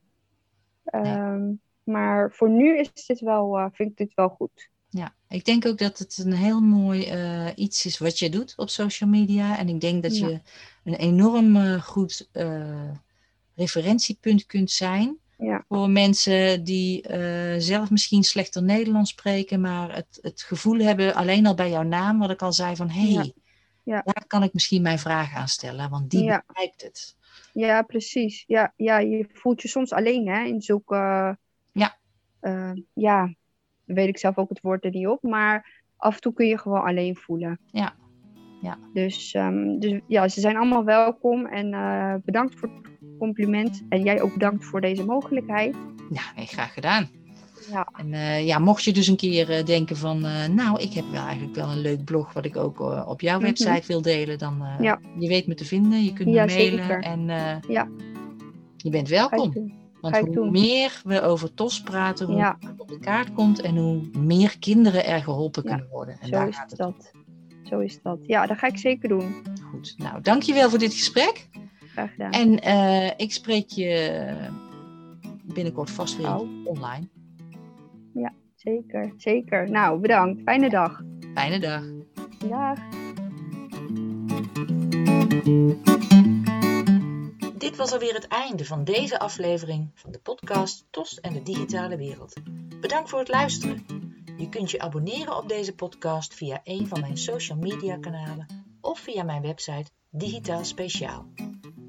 Speaker 2: Ehm, Maar voor nu is dit wel, eh, vind ik dit wel goed.
Speaker 1: Ja, ik denk ook dat het een heel mooi iets is wat je doet op social media. En ik denk dat
Speaker 2: Ja.
Speaker 1: je een enorm goed referentiepunt kunt zijn
Speaker 2: Ja.
Speaker 1: voor mensen die eh, zelf misschien slechter Nederlands spreken, maar het, het gevoel hebben alleen al bij jouw naam, wat ik al zei, van hé, hey,
Speaker 2: Ja. Ja.
Speaker 1: daar kan ik misschien mijn vraag aan stellen, want die begrijpt het.
Speaker 2: Ja, precies. Ja, ja, je voelt je soms alleen hè, in zulke.
Speaker 1: Ja.
Speaker 2: eh, ja, weet ik zelf ook het woord er niet op. Maar af en toe kun je gewoon alleen voelen.
Speaker 1: Ja. Ja.
Speaker 2: Dus, ehm, dus ja, ze zijn allemaal welkom. En eh, bedankt voor het compliment. En jij ook bedankt voor deze mogelijkheid.
Speaker 1: Ja, nee, graag gedaan.
Speaker 2: Ja,
Speaker 1: En eh, ja, mocht je dus een keer eh, denken van, eh, nou, ik heb wel eigenlijk wel een leuk blog wat ik ook op jouw
Speaker 2: Mhm.
Speaker 1: website wil delen, dan
Speaker 2: Ja.
Speaker 1: je weet me te vinden, je kunt me
Speaker 2: Ja,
Speaker 1: mailen
Speaker 2: zeker.
Speaker 1: en
Speaker 2: Ja.
Speaker 1: je bent welkom. Want hoe
Speaker 2: doen.
Speaker 1: meer we over TOS praten, hoe
Speaker 2: Ja.
Speaker 1: het op de kaart komt en hoe meer kinderen er geholpen kunnen worden. En
Speaker 2: Zo
Speaker 1: daar
Speaker 2: is
Speaker 1: gaat het
Speaker 2: dat. Zo is dat. Ja, dat ga ik zeker doen.
Speaker 1: goed. Nou, dankjewel voor dit gesprek.
Speaker 2: Graag gedaan.
Speaker 1: En eh, ik spreek je binnenkort vast weer
Speaker 2: Gauw.
Speaker 1: online.
Speaker 2: Zeker, zeker. Nou, bedankt. Fijne dag.
Speaker 1: Fijne dag.
Speaker 2: Dag.
Speaker 1: Dit was alweer het einde van deze aflevering van de podcast TOS en de digitale wereld. Bedankt voor het luisteren. Je kunt je abonneren op deze podcast via een van mijn social media kanalen of via mijn website Digitaal Speciaal.